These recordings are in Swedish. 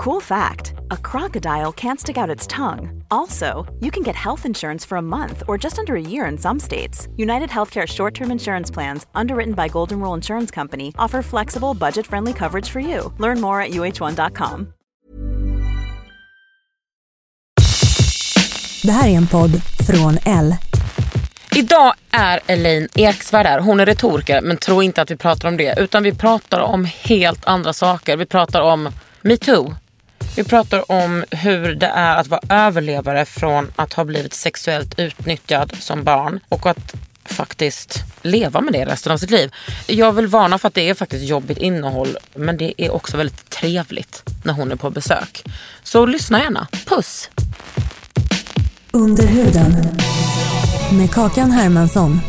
Cool fact a crocodile can't stick out its tongue. Also, you can get health insurance for a month or just under a year in some states. United Healthcare short term insurance plans, underwritten by Golden Rule Insurance Company, offer flexible, budget friendly coverage for you. Learn more at uh1.com. Det här är en podd från L. Idag är Elaine Eksvärd här. Hon är retoriker men tro inte att vi pratar om det. Utan vi pratar om helt andra saker. Vi pratar om metoo. Vi pratar om hur det är att vara överlevare från att ha blivit sexuellt utnyttjad som barn. Och att faktiskt leva med det resten av sitt liv. Jag vill varna för att det är faktiskt jobbigt innehåll. Men det är också väldigt trevligt när hon är på besök. Så lyssna gärna. Puss! Under huden. Med Kakan Hermansson.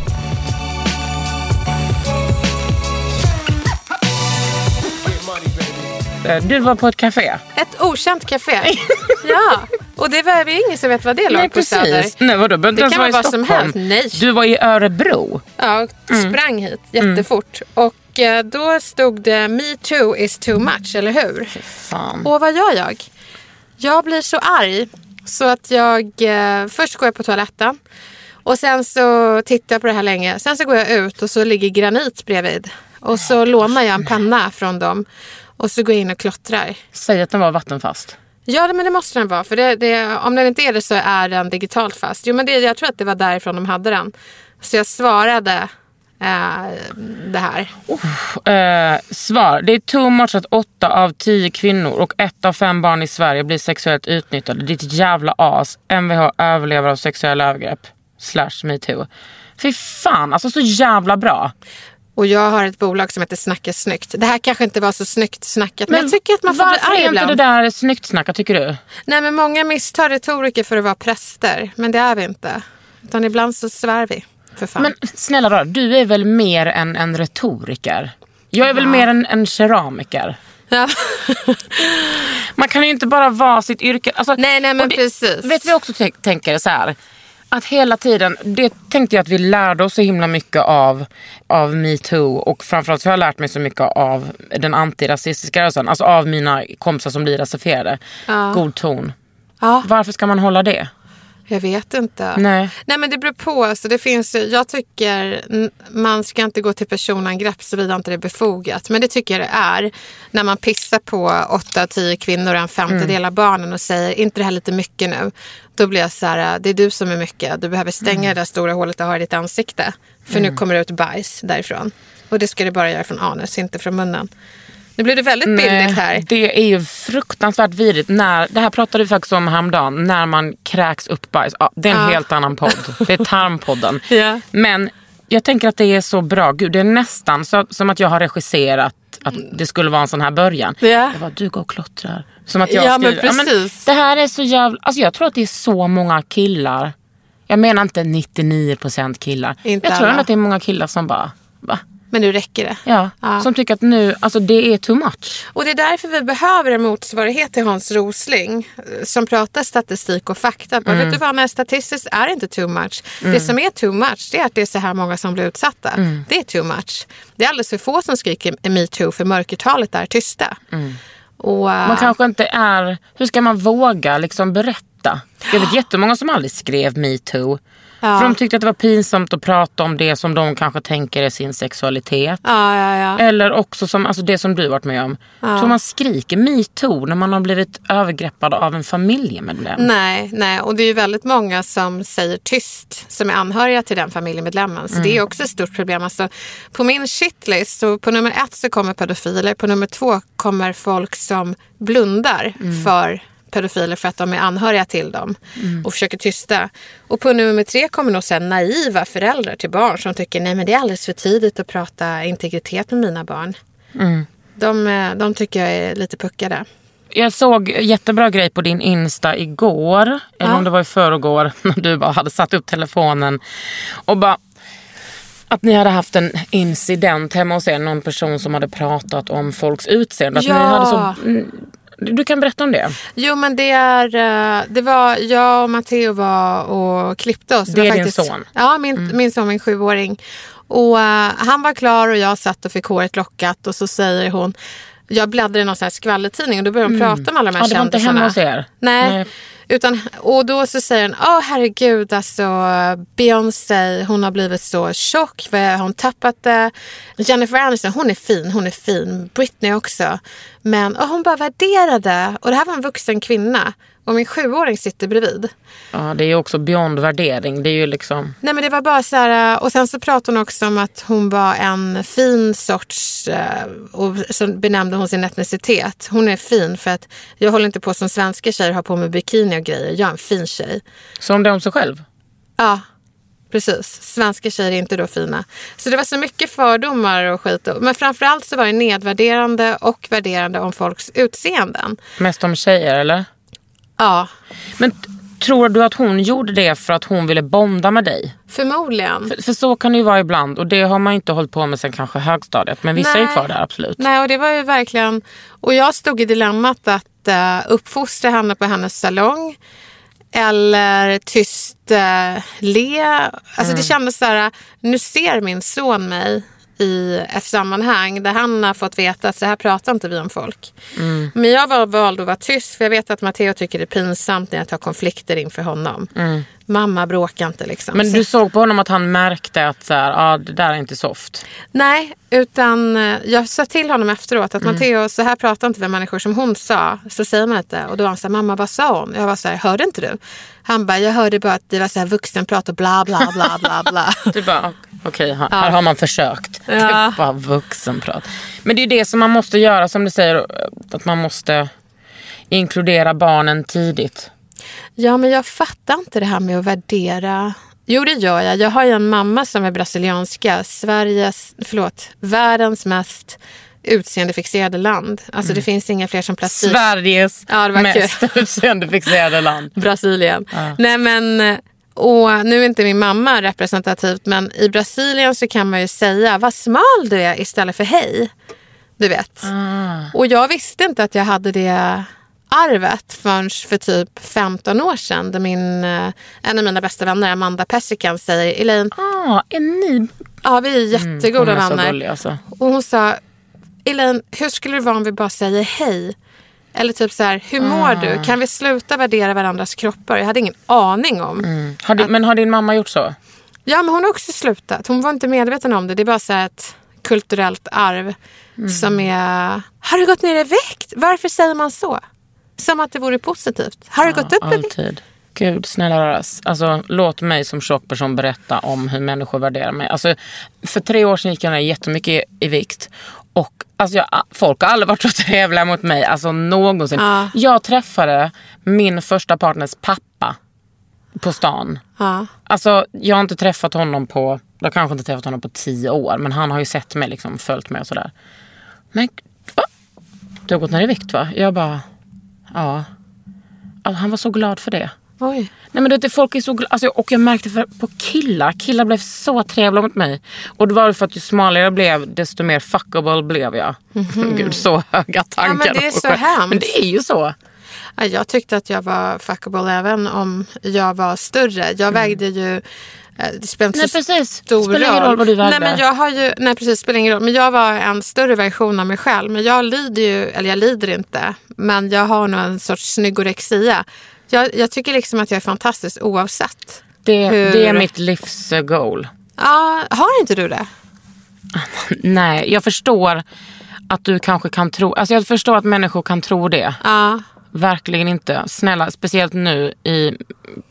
Du var på ett café. Ett okänt café. ja, och det var vi är ingen som vet vad det låg på Söder. Nej, vadå? Det kan vara vad som helst. Nej. Du var i Örebro. Ja, och sprang hit jättefort. Och eh, då stod det Me too is too much, eller hur? Fan. Och vad gör jag? Jag blir så arg så att jag eh, först går jag på toaletten och sen så tittar jag på det här länge. Sen så går jag ut och så ligger granit bredvid. Och så lånar jag en penna från dem och så går jag in och klottrar. Säg att den var vattenfast. Ja, men det måste den vara. För det, det, om den inte är det så är den digitalt fast. Jo, men det, jag tror att det var därifrån de hade den. Så jag svarade eh, det här. Eh, svar. Det är too much att åtta av tio kvinnor och ett av fem barn i Sverige blir sexuellt utnyttjade. Ditt jävla as. Mvh överlever av sexuella övergrepp. Slash metoo. Fy fan, alltså så jävla bra. Och jag har ett bolag som heter Snacka snyggt. Det här kanske inte var så snyggt snackat. Men, jag tycker att man får bli varför arg är inte ibland. det där snyggt snackat tycker du? Nej, men många misstar retoriker för att vara präster. Men det är vi inte. Utan ibland så svär vi. För fan. Men snälla rara, du är väl mer än en retoriker? Jag är väl mer en, en keramiker? ja. Man kan ju inte bara vara sitt yrke. Alltså, Nej, nej, men det, precis. Vet vi också tänker så här. Att hela tiden, det tänkte jag att vi lärde oss så himla mycket av, av metoo och framförallt så har jag lärt mig så mycket av den antirasistiska rörelsen. Alltså av mina kompisar som blir rasifierade. God ton. ja, Varför ska man hålla det? Jag vet inte. Nej. Nej men det beror på. Alltså, det finns, jag tycker man ska inte gå till personangrepp såvida inte det är befogat. Men det tycker jag det är. När man pissar på åtta av tio kvinnor och en femtedel av barnen och säger inte det här lite mycket nu. Då blir jag så här, det är du som är mycket. Du behöver stänga det där stora hålet du har i ditt ansikte. För nu kommer det ut bajs därifrån. Och det ska du bara göra från anus, inte från munnen. Nu blir det väldigt billigt här. Det är ju fruktansvärt vidrigt. När, det här pratade vi faktiskt om häromdagen. När man kräks upp bajs. Ja, det är en Ja. helt annan podd. Det är Tarmpodden. Ja. Men jag tänker att det är så bra. Gud, det är nästan så, som att jag har regisserat att det skulle vara en sån här början. Ja. Jag bara, du går och klottrar. Som att jag Ja, men skriver. precis. det här är så jävla... Alltså jag tror att det är så många killar. Jag menar inte 99% killar. Inte jag tror ändå att det är många killar som bara, va? Men nu räcker det. Ja, Ja. som tycker att nu, alltså det är too much. Och det är därför vi behöver en motsvarighet till Hans Rosling eh, som pratar statistik och fakta. Bara, Vet du vad, nej, statistiskt är inte too much. Det som är too much det är att det är så här många som blir utsatta. Det är too much. Det är alldeles för få som skriker metoo för mörkertalet är tysta. Och, eh, Man kanske inte är... Hur ska man våga liksom berätta? Jag vet jättemånga som aldrig skrev metoo. Ja. För de tyckte att det var pinsamt att prata om det som de kanske tänker är sin sexualitet. Ja, ja, ja. Eller också som, alltså det som du varit med om. Tror man skriker metoo när man har blivit övergreppad av en familjemedlem. Nej, nej, och det är väldigt många som säger tyst som är anhöriga till den familjemedlemmen. Så Mm. det är också ett stort problem. Alltså, på min shitlist, så på nummer ett så kommer pedofiler. På nummer två kommer folk som blundar Mm. för pedofiler för att de är anhöriga till dem Mm. och försöker tysta. Och på nummer tre kommer nog sen naiva föräldrar till barn som tycker nej men det är alldeles för tidigt att prata integritet med mina barn. Mm. De, eh, de tycker jag är lite puckade. jag såg jättebra grej på din Insta igår. Eller Ja. om det var i förrgår. När du bara hade satt upp telefonen. Och bara att ni hade haft en incident hemma hos er. Någon person som hade pratat om folks utseende. Att Ja. ni hade så, du kan berätta om det. Jo men det är, eh, det var jag och Matteo var och klippte oss. Det var är din son? Ja, min, min son, min sjuåring. Och eh, han var klar och jag satt och fick håret lockat och så säger hon, jag bläddrar i någon sån här skvallertidning och då börjar hon prata med alla de här Ja, det var inte kändisarna. hemma hos er? Nej. Nej. Utan, och då så säger hon, åh herregud alltså Beyoncé, hon har blivit så tjock, har hon tappat det? Jennifer Aniston, hon är fin, hon är fin. Britney också. Men och hon bara värderade, och det här var en vuxen kvinna. Och min sjuåring sitter bredvid. Ja, det är ju också beyond värdering. Det är ju liksom... Nej men det var bara så här, och sen så pratade hon också om att hon var en fin sorts, eh, och så benämnde hon sin etnicitet. Hon är fin för att jag håller inte på som svenska tjejer har på med bikini och grejer. Jag är en fin tjej. Så om det om sig själv? Ja, precis. Svenska tjejer är inte då fina. Så det var så mycket fördomar och skit. Men framförallt så var det nedvärderande och värderande om folks utseenden. Mest om tjejer eller? Ja, Men tror du att hon gjorde det för att hon ville bonda med dig? förmodligen. För, för så kan det ju vara ibland och det har man inte hållit på med sen kanske högstadiet. Men vissa är Nej. kvar där absolut. Nej, och det var ju verkligen... Och jag stod i dilemmat att uh, uppfostra henne på hennes salong eller tyst uh, le. Alltså det kändes så här, nu ser min son mig i ett sammanhang där han har fått veta att så här pratar inte vi om folk. Men jag var vald att vara tyst för jag vet att Matteo tycker det är pinsamt när jag tar konflikter inför honom. Mamma bråkar inte liksom. Men du såg på honom att han märkte att så här, ah, det där är inte soft. Nej, utan eh, jag sa till honom efteråt att Matteo, så här pratar inte vi människor som hon sa. Så säger man inte. Och då var han så här, mamma vad sa hon? Jag var så här, hörde inte du? Han bara, jag hörde bara att det var så här vuxenprat och bla bla bla bla bla. Du bara, okej, här, här har man försökt. Det Ja. är bara vuxenprat. Men det är det som man måste göra, som du säger, att man måste inkludera barnen tidigt. ja, men jag fattar inte det här med att värdera. Jo, det gör jag. Jag har ju en mamma som är brasilianska. Sveriges, förlåt, världens mest utseendefixerade land. Alltså det finns inga fler som plastik. Sveriges Ja, det mest utseendefixerade land. Brasilien. Nej men, och nu är inte min mamma representativt men i Brasilien så kan man ju säga vad smal du är istället för hej. Du vet. Och jag visste inte att jag hade det arvet förrän för typ 15 år sedan. Där min, eh, en av mina bästa vänner, Amanda Persikan, säger Elaine, Ah, är ni... ja vi är jättegoda Hon är så vänner. gullig alltså. Och hon sa, Elaine, hur skulle det vara om vi bara säger hej? Eller typ så här, hur mår Ah. du? Kan vi sluta värdera varandras kroppar? Jag hade ingen aning om. Har din, men har din mamma gjort så? Ja, men hon har också slutat. Hon var inte medveten om det. Det är bara så ett kulturellt arv som är, har du gått ner i vikt? Varför säger man så? Som att det vore positivt. Har du gått upp i vikt? Alltid. Gud, snälla raras. Alltså, låt mig som tjock person berätta om hur människor värderar mig. Alltså, för tre år sedan gick jag ner jättemycket i, i vikt. Och alltså, jag, folk har aldrig varit så trevliga mot mig. Alltså någonsin. Ja. Jag träffade min första partners pappa på stan. Ja. Alltså, jag har inte träffat honom på, jag har kanske inte träffat honom på tio år. Men han har ju sett mig, liksom, följt mig och sådär. Men va? Du har gått ner i vikt va? Jag bara, ja. Alltså, han var så glad för det. Oj. Nej men det, folk är så glada. Alltså, och jag märkte för, på killar. Killar blev så trevliga mot mig. Och det var för att ju smalare jag blev desto mer fuckable blev jag. Gud så höga tankar. Mhm. men det är så hemskt. Men det är ju så. Ja, Jag tyckte att jag var fuckable även om jag var större. Jag vägde ju... eh, Det spelar inte Nej, så precis. stor Spelar ingen roll vad du vägde. Nej, men jag har ju, nej, precis. Spelar ingen roll. Men jag var en större version av mig själv. Men jag lider ju, eller jag lider inte. Men jag har nog en sorts snyggorexia. Jag, jag tycker liksom att jag är fantastisk oavsett. Det, Hur- det är mitt livs eh, goal. Ja, har inte du det? Nej, jag förstår att du kanske kan tro... Alltså jag förstår att människor kan tro det. Ja. Verkligen inte. Snälla, speciellt nu i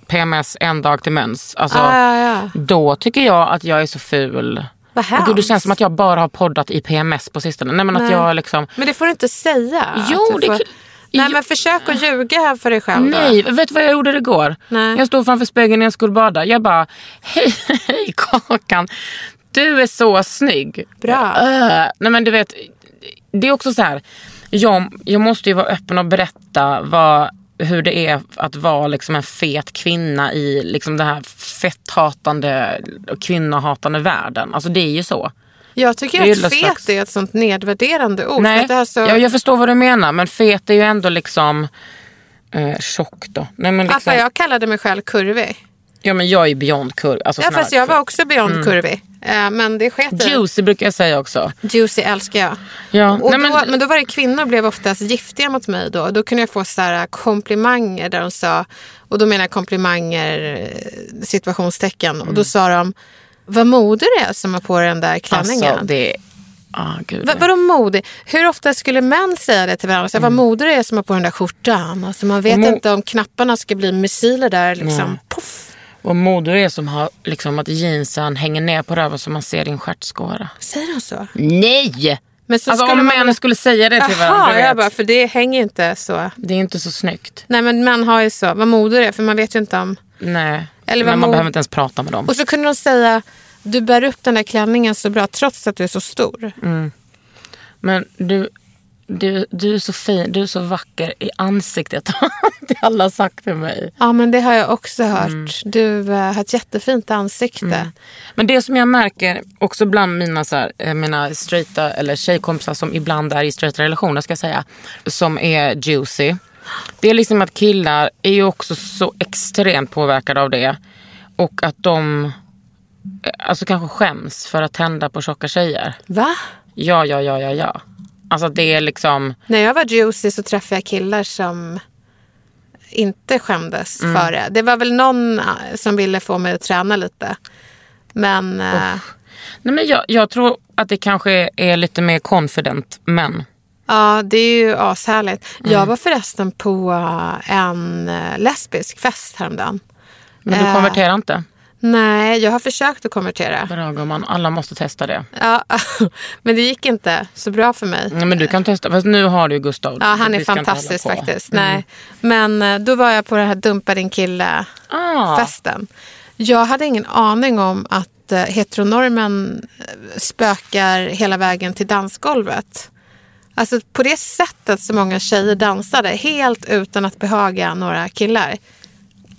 PMS en dag till mens. Alltså, Ja, ja, ja. Då tycker jag att jag är så ful. Vad Gud, det känns som att jag bara har poddat i PMS på sistone. Nej men att Nej. jag liksom... Men det får du inte säga. Jo, att det får... Nej, men försök att ljuga för dig själv då. Nej, vet du vad jag gjorde igår? Nej. Jag stod framför spegeln när jag skulle bada. Jag bara, hej, hej Kakan. Du är så snygg. Bra. Äh, nej men du vet, det är också så här. jag, jag måste ju vara öppen och berätta vad, hur det är att vara liksom en fet kvinna i liksom den här fetthatande och kvinnohatande världen. Alltså det är ju så. Jag tycker Det att fet slags- är ett sånt nedvärderande ord. Nej, det så... ja, jag förstår vad du menar men fet är ju ändå liksom eh, tjock då. Nej, men Ja, liksom, för jag kallade mig själv kurvig. Ja men jag är beyond kurv. Alltså, Ja, fast jag var också beyond kurvig. Eh, Men det sket. Juicy brukar jag säga också. Juicy älskar jag. Ja. Och Nej, då, men- men... då var det kvinnor blev oftast giftiga mot mig då. Då kunde jag få så här komplimanger där de sa, och då menar jag komplimanger eh, situationstecken. Och då sa de, vad modig du är som har på den där klänningen. Alltså det... Ah, gud. Va, vadå modig? Hur ofta skulle män säga det till varandra? Så, här, Vad modig du är som har på den där skjortan. Alltså, man vet Mm. Mo- inte om knapparna ska bli missiler där. Liksom. Puff. Och moder är som har liksom att jeansen hänger ner på röven så man ser din stjärtskåra. Säger de så? Nej! Men så Alltså skulle om man män skulle säga det till varandra. Jaha, du jag bara, för det hänger inte så. Det är inte så snyggt. Nej men män har ju så, vad modig du är, för man vet ju inte om... Nej. Eller Men man mod- behöver inte ens prata med dem. Och så kunde de säga, du bär upp den där klänningen så bra trots att du är så stor. Men du, du, du är så fin, du är så vacker i ansiktet. det har alla sagt till mig. Ja men det har jag också hört. Mm. Du eh, har ett jättefint ansikte. Men det som jag märker också bland mina, så här, eh, mina straighta eller tjejkompisar som ibland är i straighta relationer ska jag säga. Som är juicy. Det är liksom att killar är ju också så extremt påverkade av det. Och att de eh, alltså kanske skäms för att tända på tjocka tjejer. Va? Ja, ja, ja, ja, ja. Alltså det är liksom... När jag var juicy så träffade jag killar som inte skämdes Mm. för det. Det var väl någon eh, som ville få mig att träna lite. Men eh, Nej, men jag, jag tror att det kanske är lite mer confident män. Ja, det är ju ashärligt. Mm. Jag var förresten på eh, en eh, lesbisk fest häromdagen. Men du Eh. konverterar inte? Nej, jag har försökt att konvertera. Bra gumman, alla måste testa det. Ja, men det gick inte så bra för mig. Nej, men du kan testa. Fast nu har du ju Gustav. Ja, han är fantastisk faktiskt. Nej. Men då var jag på den här dumpa din kille-festen. Ah, Jag hade ingen aning om att heteronormen spökar hela vägen till dansgolvet. Alltså på det sättet som många tjejer dansade, helt utan att behaga några killar,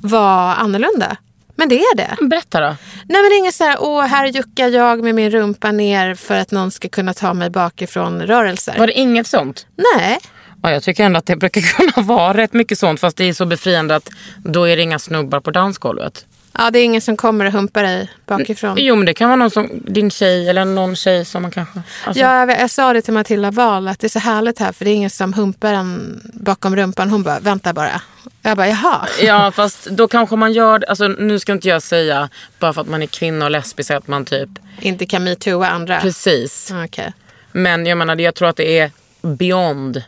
var annorlunda. Men det är det. berätta då. Nej men det är inget så här, åh här juckar jag med min rumpa ner för att någon ska kunna ta mig bakifrån rörelser. Var det inget sånt? Nej. Ja, jag tycker ändå att det brukar kunna vara rätt mycket sånt. Fast det är så befriande att då är det inga snubbar på dansgolvet. Ja, det är ingen som kommer och humpar dig bakifrån. Jo men det kan vara någon som, din tjej eller någon tjej som man kanske... Alltså, Ja, jag, jag sa det till Matilda Wahl att det är så härligt här för det är ingen som humpar en bakom rumpan. Hon bara, vänta bara. Jag bara, jaha. Ja fast då kanske man gör alltså nu ska inte jag säga bara för att man är kvinna och lesbisk att man typ, Inte kan metooa andra. precis. Okej. Men jag menar jag tror att det är beyond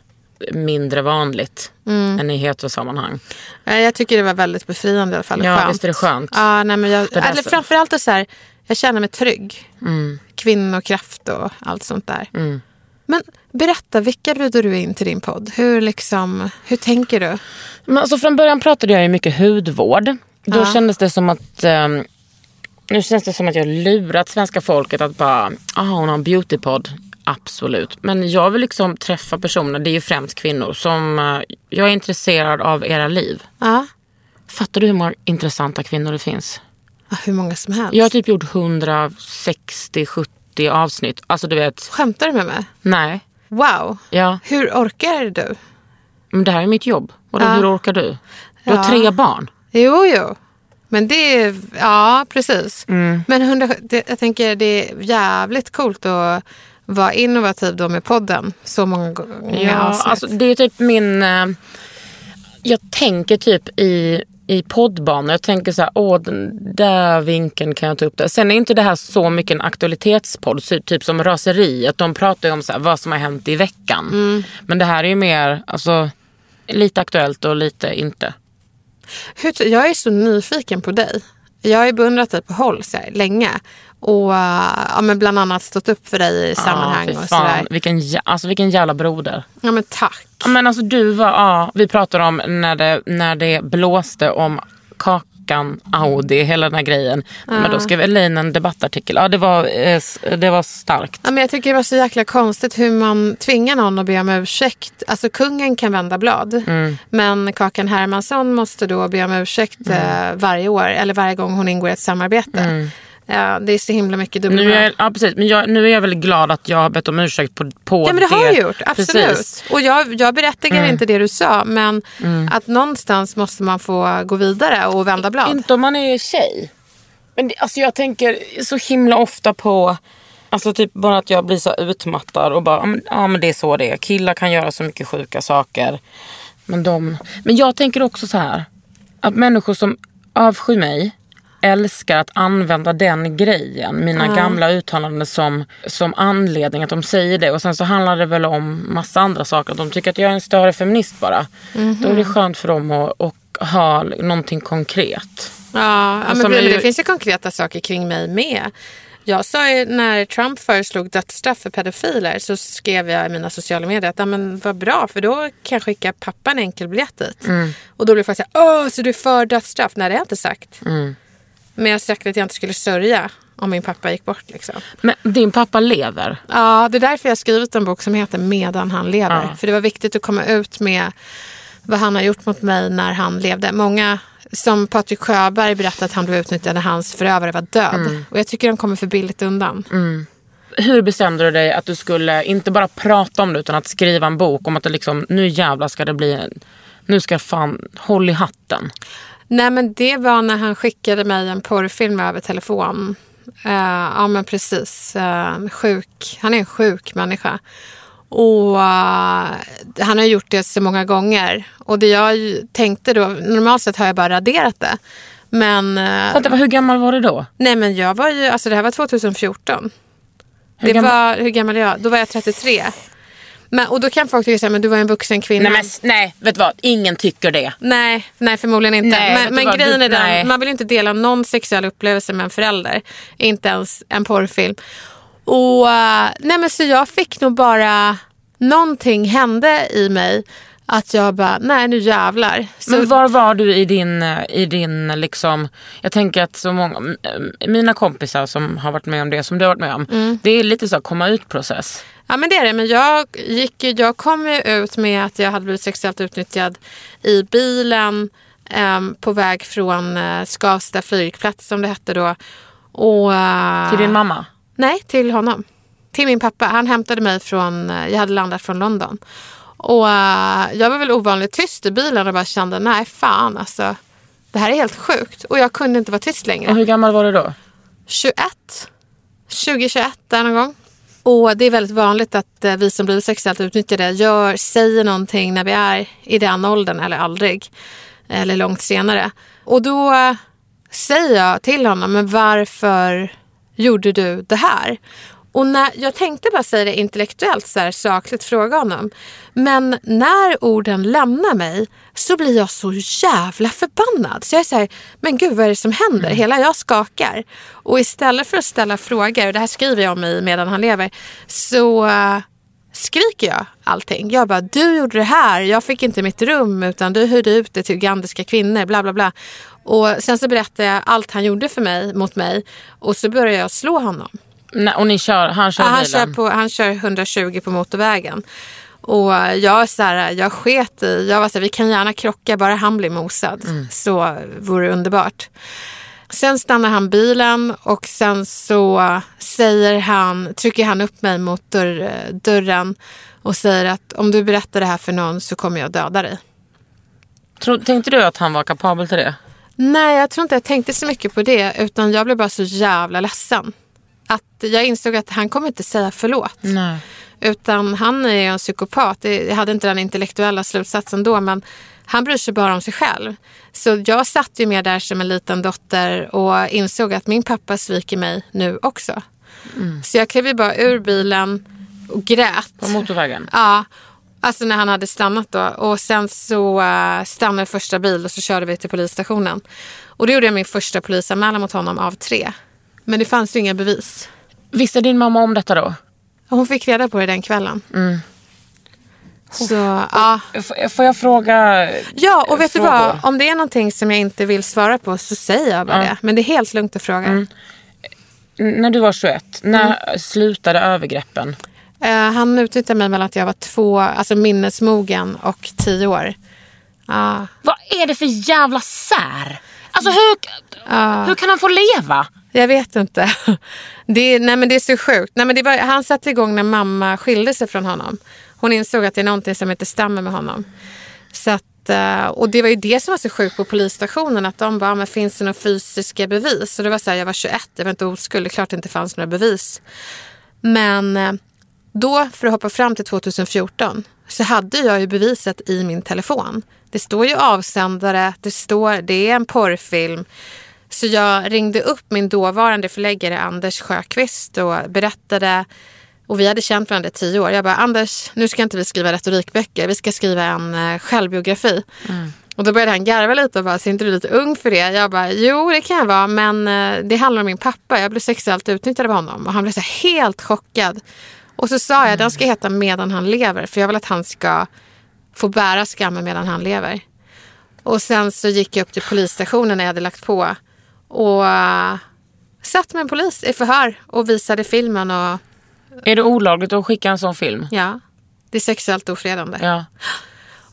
mindre vanligt Mm. än i heterosammanhang. Jag tycker det var väldigt befriande i alla fall. Ja, skönt. visst är det skönt. Ja, nej, men jag, eller framförallt så här, jag känner mig trygg. Mm. Kvinnokraft och allt sånt där. Men berätta, vilka bjuder du in till din podd? Hur, liksom, hur tänker du? Men alltså från början pratade jag ju mycket hudvård. Då Ja. kändes det som att ehm, nu känns det som att jag lurat svenska folket att bara, ah hon har en beautypodd. Absolut. Men jag vill liksom träffa personer, det är ju främst kvinnor, som eh, jag är intresserad av era liv. Ja. Fattar du hur många intressanta kvinnor det finns? Ja, hur många som helst. Jag har typ gjort 160-70 avsnitt. Alltså du vet, Skämtar du med mig? nej. Wow. Ja, Hur orkar du? men det här är mitt jobb. Och då, Ja. hur orkar du? Du har Ja. tre barn. Jo, jo. Men det är, ja precis. Mm. Men 100, det, jag tänker det är jävligt coolt att vara innovativ då med podden. Så många gånger Ja, avsnitt. alltså det är typ min... Eh, jag tänker typ i, i poddbanor. Jag tänker så här, åh den där vinkeln kan jag ta upp där. Sen är inte det här så mycket en aktualitetspodd, typ som raseriet. De pratar ju om så här, vad som har hänt i veckan. Mm. Men det här är ju mer, alltså lite aktuellt och lite inte. Hur, jag är så nyfiken på dig. Jag har ju beundrat dig på håll så här, länge. Och äh, ja, men bland annat stått upp för dig i sammanhang Ja, och sådär. vilken, alltså, vilken jävla broder. Ja men tack. Ja, Men alltså du var, ja, vi pratade om när det, när det blåste om kak, Macan, Audi, hela den här grejen. Men då skrev Elaine en debattartikel. Ja, det var, eh, det var starkt. Ja, men jag tycker det var så jäkla konstigt hur man tvingar någon att be om ursäkt. Alltså kungen kan vända blad. Mm. Men Kakan Hermansson måste då be om ursäkt Mm. eh, varje år. Eller varje gång hon ingår i ett samarbete. Ja, det är så himla mycket dubbelmoral. Nu är, jag, ja, precis. Men jag, nu är jag väldigt glad att jag har bett om ursäkt på, på Ja men det har du gjort, absolut. Precis. Och jag, jag berättigar Mm. inte det du sa men att någonstans måste man få gå vidare och vända blad. Inte om man är tjej. Men det, alltså jag tänker så himla ofta på Alltså typ bara att jag blir så utmattad och bara, ja men det är så det är. Killar kan göra så mycket sjuka saker. Men, de, men jag tänker också så här. Att människor som avskyr mig älskar att använda den grejen. Mina gamla uttalanden som, som anledning att de säger det. Och sen så handlar det väl om massa andra saker. Att de tycker att jag är en större feminist bara. Då är det skönt för dem att, att ha någonting konkret. Ja, ja men det, men- det finns ju konkreta saker kring mig med. Jag sa ju när Trump föreslog dödsstraff för pedofiler så skrev jag i mina sociala medier att men vad bra för då kan jag skicka pappa en enkelbiljett dit. Och då blev folk så här, åh så du är för dödsstraff? Nej det har jag inte sagt. Men jag sagt att jag inte skulle sörja om min pappa gick bort. Liksom. Men din pappa lever. Ja, det är därför jag har skrivit en bok som heter Medan han lever. Ja. För det var viktigt att komma ut med vad han har gjort mot mig när han levde. Många, som Patrik Sjöberg berättade att han blev utnyttjad när hans förövare var död. Och jag tycker de kommer för billigt undan. Hur bestämde du dig att du skulle inte bara prata om det utan att skriva en bok om att det liksom, nu jävlar ska det bli, en- nu ska fan, håll i hatten. Nej men det var när han skickade mig en porrfilm över telefon. Eh, ja men precis. Eh, sjuk. Han är en sjuk människa. Och eh, han har gjort det så många gånger. Och det jag tänkte då, normalt sett har jag bara raderat det. Men, Vänta, hur gammal var du då? nej men jag var ju, alltså det här var 2014. Hur det gammal- var, hur gammal är jag? Då var jag 33. Men, och då kan folk tycka men du var en vuxen kvinna. Nej, men, nej, vet du vad? Ingen tycker det. Nej, nej förmodligen inte. Nej, men men grejen är den, man vill inte dela någon sexuell upplevelse med en förälder. Inte ens en porrfilm. Och eh, nej men så jag fick nog bara, någonting hände i mig. Att jag bara, nej nu jävlar. Så, Men var var du i din, eh, i din liksom, jag tänker att så många, mina kompisar som har varit med om det som du har varit med om, Mm. det är lite så komma ut process. Ja men det är det. Men jag, gick, jag kom ju ut med att jag hade blivit sexuellt utnyttjad i bilen em, på väg från uh, Skavsta flygplats som det hette då. Och, eh, Till din mamma? Nej, till honom. Till min pappa. Han hämtade mig från, eh, jag hade landat från London. Och eh, jag var väl ovanligt tyst i bilen och bara kände, nej fan alltså. Det här är helt sjukt. Och jag kunde inte vara tyst längre. Och hur gammal var du då? 21. 2021 där någon gång. Och det är väldigt vanligt att eh, vi som blir sexuellt utnyttjade gör, säger någonting när vi är i den åldern eller aldrig. Eller långt senare. Och då eh, säger jag till honom, men varför gjorde du det här? Och när, jag tänkte bara säga det intellektuellt, så här, sakligt fråga honom. Men när orden lämnar mig så blir jag så jävla förbannad. Så jag är så här, men gud vad är det som händer? Hela jag skakar. Och istället för att ställa frågor, och det här skriver jag om i Medan han lever, så eh, skriker jag allting. Jag bara, du gjorde det här, jag fick inte mitt rum utan du hyrde ut det till ugandiska kvinnor, bla bla bla. Och sen så berättade jag allt han gjorde för mig, mot mig och så började jag slå honom. Nej, och ni kör, han kör Ja, han, bilen? kör på, han kör 120 på motorvägen. Och jag, så här, jag sket i, jag var så här, vi kan gärna krocka bara han blir mosad. Så vore det underbart. Sen stannar han bilen och sen så säger han, trycker han upp mig mot dörr, dörren och säger att om du berättar det här för någon så kommer jag döda dig. Tro, tänkte du att han var kapabel till det? Nej, jag tror inte jag tänkte så mycket på det utan jag blev bara så jävla ledsen. Att jag insåg att han kommer inte säga förlåt. Nej. Utan han är en psykopat. Jag hade inte den intellektuella slutsatsen då men han bryr sig bara om sig själv. Så jag satt ju med där som en liten dotter och insåg att min pappa sviker mig nu också. Så jag klev ju bara ur bilen och grät. På motorvägen? Ja, alltså när han hade stannat då. Och sen så uh, stannade första bil och så körde vi till polisstationen. Och då gjorde jag min första polisanmälan mot honom av tre. Men det fanns ju inga bevis. Visste din mamma om detta då? Hon fick reda på det den kvällen. Så, ja. F- Får jag fråga? ja, och vet du frågor? vad? Om det är någonting som jag inte vill svara på så säger jag bara det. Men det är helt lugnt att fråga. N- När du var 21, när Mm. slutade övergreppen? Eh, han utnyttjade mig mellan att jag var två, alltså minnesmogen och tio år. Ja. Vad är det för jävla sär? Alltså hur, hur kan han få leva? Jag vet inte. Det är, nej men det är så sjukt. Nej men det var, han satte igång när mamma skilde sig från honom. Hon insåg att det är någonting som inte stämmer med honom. Så att, eh, och det var ju det som var så sjukt på polisstationen. Att de bara, ah, men finns det några fysiska bevis? Och det var så här, jag var 21, jag var inte oskuld. Det är klart det inte fanns några bevis. Men eh, då, för att hoppa fram till 2014, så hade jag ju beviset i min telefon. Det står ju avsändare, det står, det är en porrfilm. Så jag ringde upp min dåvarande förläggare Anders Sjöqvist och berättade och vi hade känt varandra i tio år. Jag bara, Anders, nu ska inte vi skriva retorikböcker, vi ska skriva en eh, självbiografi. Och då började han garva lite och bara, ser inte du lite ung för det? Jag bara, jo det kan jag vara, men eh, det handlar om min pappa. Jag blev sexuellt utnyttjad av honom och han blev så helt chockad. Och så sa jag, den ska heta Medan han lever, för jag vill att han ska få bära skammen medan han lever. Och sen så gick jag upp till polisstationen när jag hade lagt på och uh, satt med en polis i förhör och visade filmen och Är det olagligt att skicka en sån film? ja, det är sexuellt ofredande. Ja.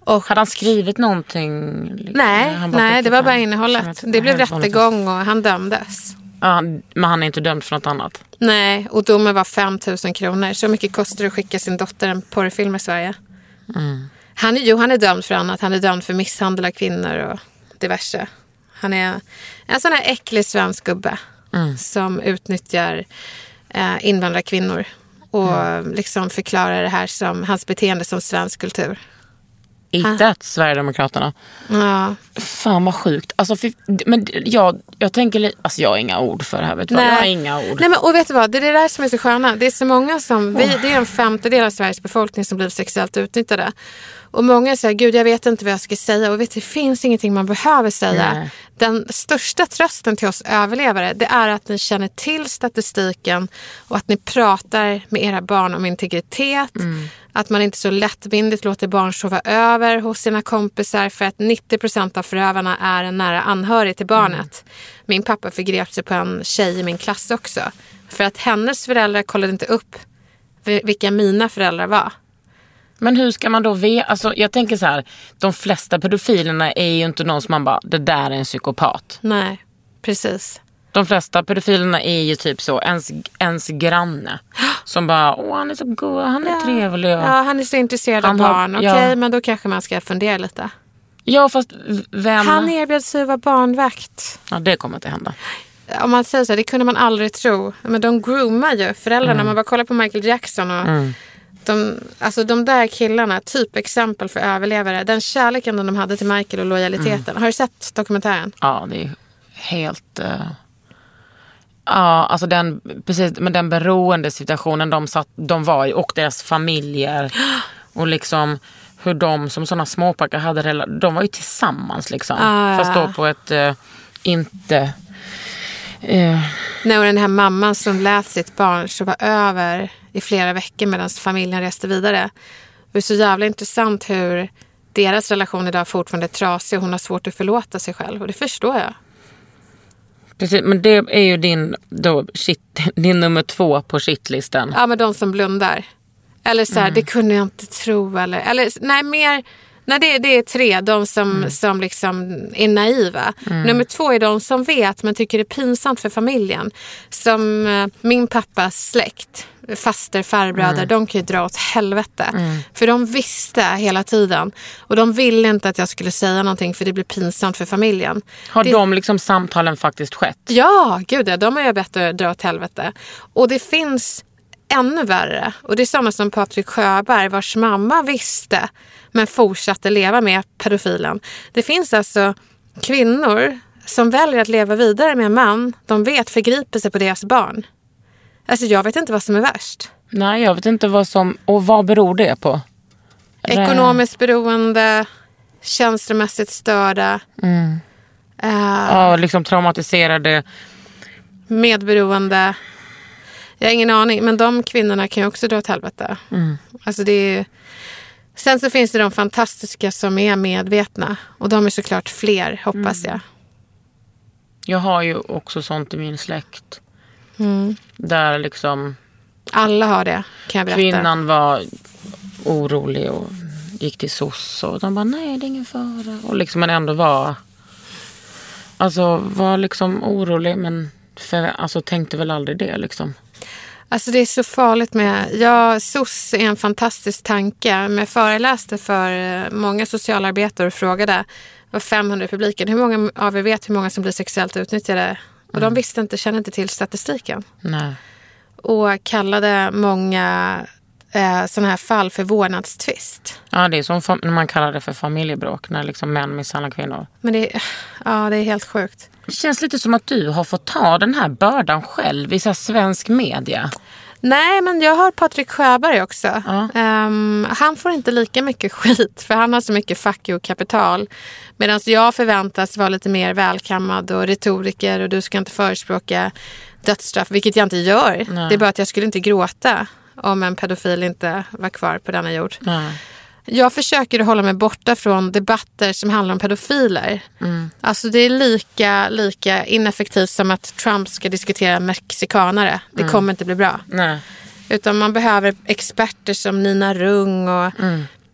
Och, Hade han skrivit någonting? nej, Han nej, det var bara innehållet. Det blev rättegång och han dömdes. Ja, han- men han är inte dömd för något annat? Nej, och domen var 5 000 kronor. Så mycket kostar det att skicka sin dotter en porrfilm i Sverige. Han, är- jo, han är dömd för annat. Han är dömd för misshandel av kvinnor och diverse. Han är en sån här äcklig svensk gubbe som utnyttjar eh, invandrarkvinnor och liksom förklarar det här som hans beteende som svensk kultur. Inte Sverigedemokraterna. Ja, Fan vad sjukt. Alltså, fy, men jag, jag tänker alltså jag har inga ord för det här. Vet du vad? Jag har inga ord. Nej, men, och vet du vad? Det är det där som är så sköna. Det är så många som, vi, det är en femtedel av Sveriges befolkning som blir sexuellt utnyttjade. Och många säger, gud jag vet inte vad jag ska säga. Och vet, det finns ingenting man behöver säga. Nej. Den största trösten till oss överlevare, det är att ni känner till statistiken och att ni pratar med era barn om integritet. Att man inte så lättvindigt låter barn sova över hos sina kompisar för att 90 procent av förövarna är en nära anhörig till barnet. Min pappa förgrep sig på en tjej i min klass också. För att hennes föräldrar kollade inte upp vi- vilka mina föräldrar var. Men hur ska man då veta? Alltså, jag tänker så här. De flesta pedofilerna är ju inte någon som man bara, det där är en psykopat. Nej, precis. De flesta pedofilerna är ju typ så, ens, ens granne. Som bara, åh han är så god, han är trevlig. Och... Ja, han är så intresserad Han av barn. Okej, ja. men då kanske man ska fundera lite. Ja fast vem? Han erbjöd sig att vara barnvakt. Ja det kommer inte hända. Om man säger så det kunde man aldrig tro. Men de groomar ju föräldrarna. Man bara kollar på Michael Jackson och de, alltså de där killarna, typ exempel för överlevare. Den kärleken de hade till Michael och lojaliteten. Har du sett dokumentären? Ja det är helt... eh, Ja, alltså den, precis, men den beroendesituationen de, satt, de var i och deras familjer. Och liksom hur de som sådana småpojkar hade De var ju tillsammans liksom. Ah, Fast då på ett eh, inte... eh, Nej, och den här mamman som lät sitt barn sova över i flera veckor medan familjen reste vidare. Det är så jävla intressant hur deras relation idag fortfarande är trasig och hon har svårt att förlåta sig själv. Och det förstår jag. precis, men det är ju din, då, shit, din nummer två på shitlistan. Ja, men de som blundar. Eller så här, det kunde jag inte tro. Eller, eller nej, mer... Nej, det, det är tre, de som, som liksom är naiva. Nummer två är de som vet men tycker det är pinsamt för familjen. Som eh, min pappas släkt, faster, farbröder, de kan ju dra åt helvete. För de visste hela tiden. Och de ville inte att jag skulle säga någonting för det blir pinsamt för familjen. Har det, de liksom samtalen faktiskt skett? Ja, gud ja. De har jag bett att dra åt helvete. Och det finns ännu värre. Och det är sådana som Patrik Sjöberg vars mamma visste men fortsatte leva med pedofilen. Det finns alltså kvinnor som väljer att leva vidare med en man de vet förgriper sig på deras barn. Alltså jag vet inte vad som är värst. Nej, jag vet inte vad som... Och vad beror det på? Ekonomiskt beroende, känslomässigt störda, eh, Ja, liksom traumatiserade. medberoende. Jag har ingen aning, men de kvinnorna kan ju också dra åt helvete. Alltså det är Sen så finns det de fantastiska som är medvetna. Och de är såklart fler, hoppas jag. Jag har ju också sånt i min släkt. Mm. Där liksom Alla har det, kan jag berätta. kvinnan var orolig och gick till SOS och de bara nej det är ingen fara. Och liksom men ändå var Alltså var liksom orolig men för, alltså, tänkte väl aldrig det liksom. Alltså det är så farligt med... Ja, SOS är en fantastisk tanke. Men jag föreläste för eh, många socialarbetare och frågade, var 500 i publiken, hur många av er vet hur många som blir sexuellt utnyttjade? Och de visste inte, kände inte till statistiken. Nej. Och kallade många eh, sådana här fall för vårdnadstvist. Ja det är som när man kallar det för familjebråk när liksom män misshandlar kvinnor. Men det, ja, det är helt sjukt. Det känns lite som att du har fått ta den här bördan själv i så svensk media. Nej, men jag har Patrik Sjöberg också. Ja. Ehm, han får inte lika mycket skit för han har så mycket fuck you-kapital. Medan jag förväntas vara lite mer välkammad och retoriker och du ska inte förespråka dödsstraff, vilket jag inte gör. Nej. Det är bara att jag skulle inte gråta om en pedofil inte var kvar på denna jord. Nej. Jag försöker hålla mig borta från debatter som handlar om pedofiler. Alltså det är lika, lika ineffektivt som att Trump ska diskutera mexikanare. Det kommer inte bli bra. Nej. Utan man behöver experter som Nina Rung och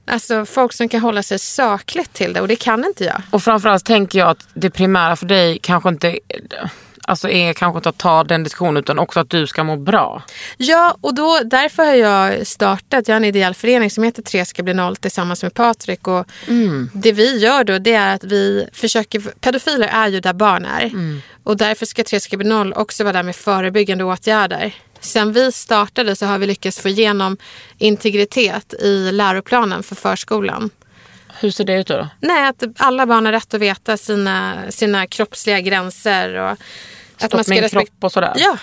alltså folk som kan hålla sig sakligt till det. Och det kan inte jag. Och framförallt tänker jag att det primära för dig kanske inte alltså är kanske inte att ta den diskussionen utan också att du ska må bra. Ja, och då, därför har jag startat, jag har en ideell förening som heter Tre ska bli noll tillsammans med Patrik. Och Det vi gör då det är att vi försöker, pedofiler är ju där barn är. Och därför ska Tre ska bli noll också vara där med förebyggande åtgärder. Sen vi startade så har vi lyckats få igenom integritet i läroplanen för förskolan. Hur ser det ut då? Nej, att alla barn har rätt att veta sina, sina kroppsliga gränser. Och att Stopp min respek- kropp och sådär? Ja,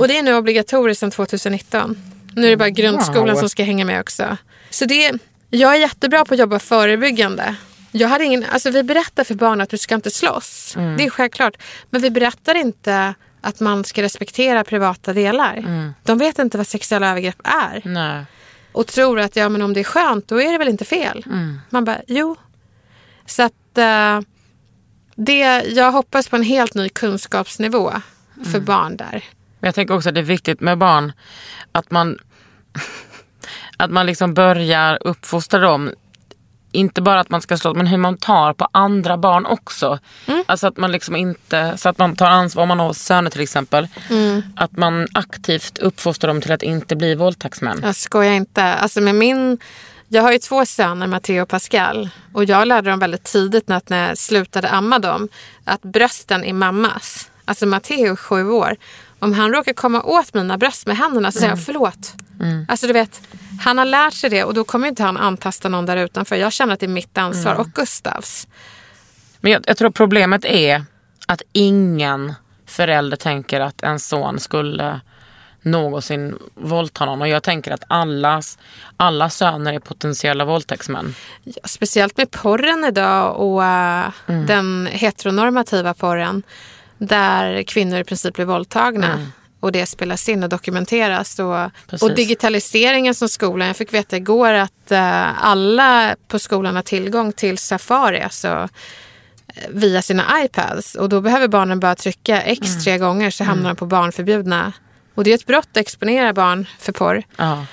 och det är nu obligatoriskt sedan 2019. Nu är det bara grundskolan Wow. som ska hänga med också. Så det, jag är jättebra på att jobba förebyggande. Jag hade ingen, alltså vi berättar för barn att du ska inte slåss. Det är självklart. Men vi berättar inte att man ska respektera privata delar. De vet inte vad sexuella övergrepp är. Nej. Och tror att ja, men om det är skönt, då är det väl inte fel. Man bara, jo. Så att eh, det, jag hoppas på en helt ny kunskapsnivå för barn där. Men jag tänker också att det är viktigt med barn att man, att man liksom börjar uppfostra dem. Inte bara att man ska slå men hur man tar på andra barn också. Alltså att man liksom inte, så att man tar ansvar om man har söner till exempel. Att man aktivt uppfostrar dem till att inte bli våldtäktsmän. Jag skojar inte. Alltså med min, jag har ju två söner, Matteo och Pascal. Och jag lärde dem väldigt tidigt när, jag slutade amma dem att brösten är mammas. Alltså Matteo är sju år. Om han råkar komma åt mina bröst med händerna så säger jag förlåt. Alltså du vet, han har lärt sig det och då kommer inte han antasta någon där utanför. Jag känner att det är mitt ansvar och Gustavs. Men jag, jag tror problemet är att ingen förälder tänker att en son skulle någonsin våldta någon. Och jag tänker att allas, alla söner är potentiella våldtäktsmän. Ja, speciellt med porren idag och äh, den heteronormativa porren där kvinnor i princip blir våldtagna. Och det spelas in och dokumenteras. Och, Precis. och digitaliseringen som skolan. Jag fick veta igår att äh, alla på skolan har tillgång till Safari. Alltså eh, via sina iPads. Och då behöver barnen bara trycka X tre gånger så hamnar de på barnförbjudna. Och det är ett brott att exponera barn för porr. Ja.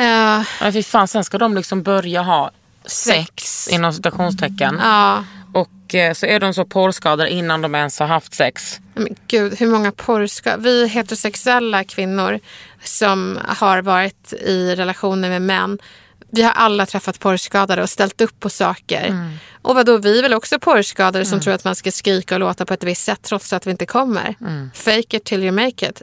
Uh, Ja, fy fan, sen ska de liksom börja ha sex, inom citationstecken. ja, Och eh, så är de så porrskadade innan de ens har haft sex. Men gud, hur många porrska... Vi heterosexuella kvinnor som har varit i relationer med män. Vi har alla träffat porrskadade och ställt upp på saker. Och vadå, vi är väl också porrskadade som tror att man ska skrika och låta på ett visst sätt trots att vi inte kommer. Fake it till you make it.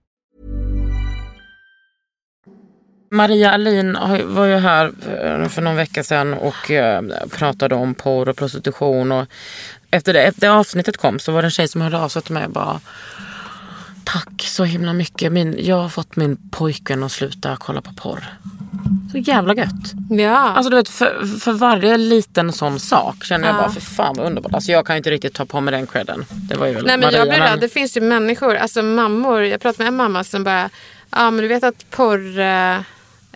Maria Alin var ju här eh, för någon vecka sedan och eh, pratade om porr och prostitution. Och efter det, det avsnittet kom så var det en tjej som hörde av sig till mig och bara Tack så himla mycket. Min, jag har fått min pojkvän att sluta kolla på porr. Så jävla gött. Ja. Alltså du vet för, för varje liten sån sak känner jag bara för fan vad underbart. Alltså jag kan ju inte riktigt ta på mig den credden. Det var ju Nej, men Maria, jag blir men-. Det finns ju människor, alltså mammor. Jag pratade med en mamma som bara, ja men du vet att porr, eh,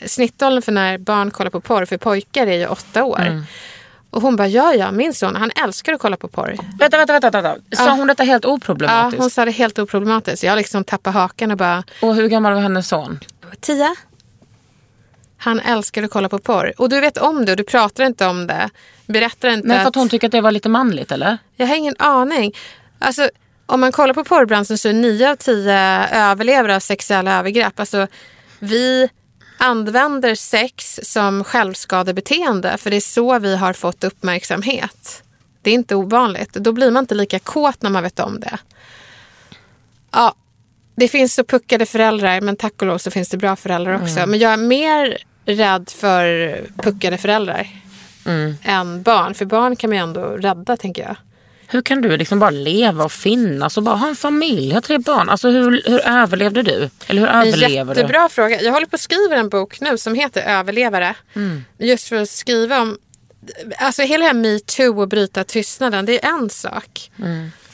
snittåldern för när barn kollar på porr för pojkar är ju åtta år. Mm. Och hon bara, ja ja, min son han älskar att kolla på porr. Vänta, vänta, vänta. vänta. Sa hon detta helt Ja, oproblematiskt? hon sa det helt oproblematiskt. Jag liksom tappade hakan och bara, Och hur gammal var hennes son? Tia. Han älskar att kolla på porr. Och du vet om det och du pratar inte om det. Berättar inte Men för att att... hon tycker att det var lite manligt eller? Jag har ingen aning. Alltså, om man kollar på porrbranschen så är nio av tio överlever av sexuella övergrepp. Alltså, vi använder sex som självskadebeteende för det är så vi har fått uppmärksamhet. Det är inte ovanligt. Då blir man inte lika kåt när man vet om det. Ja, det finns så puckade föräldrar men tack och lov så finns det bra föräldrar också. Men jag är mer rädd för puckade föräldrar än barn. För barn kan man ju ändå rädda tänker jag. Hur kan du liksom bara leva och finnas och bara ha en familj, ha tre barn? Alltså hur, hur överlevde du? Eller hur överlever du? jättebra fråga. Jag håller på att skriva en bok nu som heter Överlevare. Just för att skriva om... Alltså hela det här metoo och bryta tystnaden, det är en sak.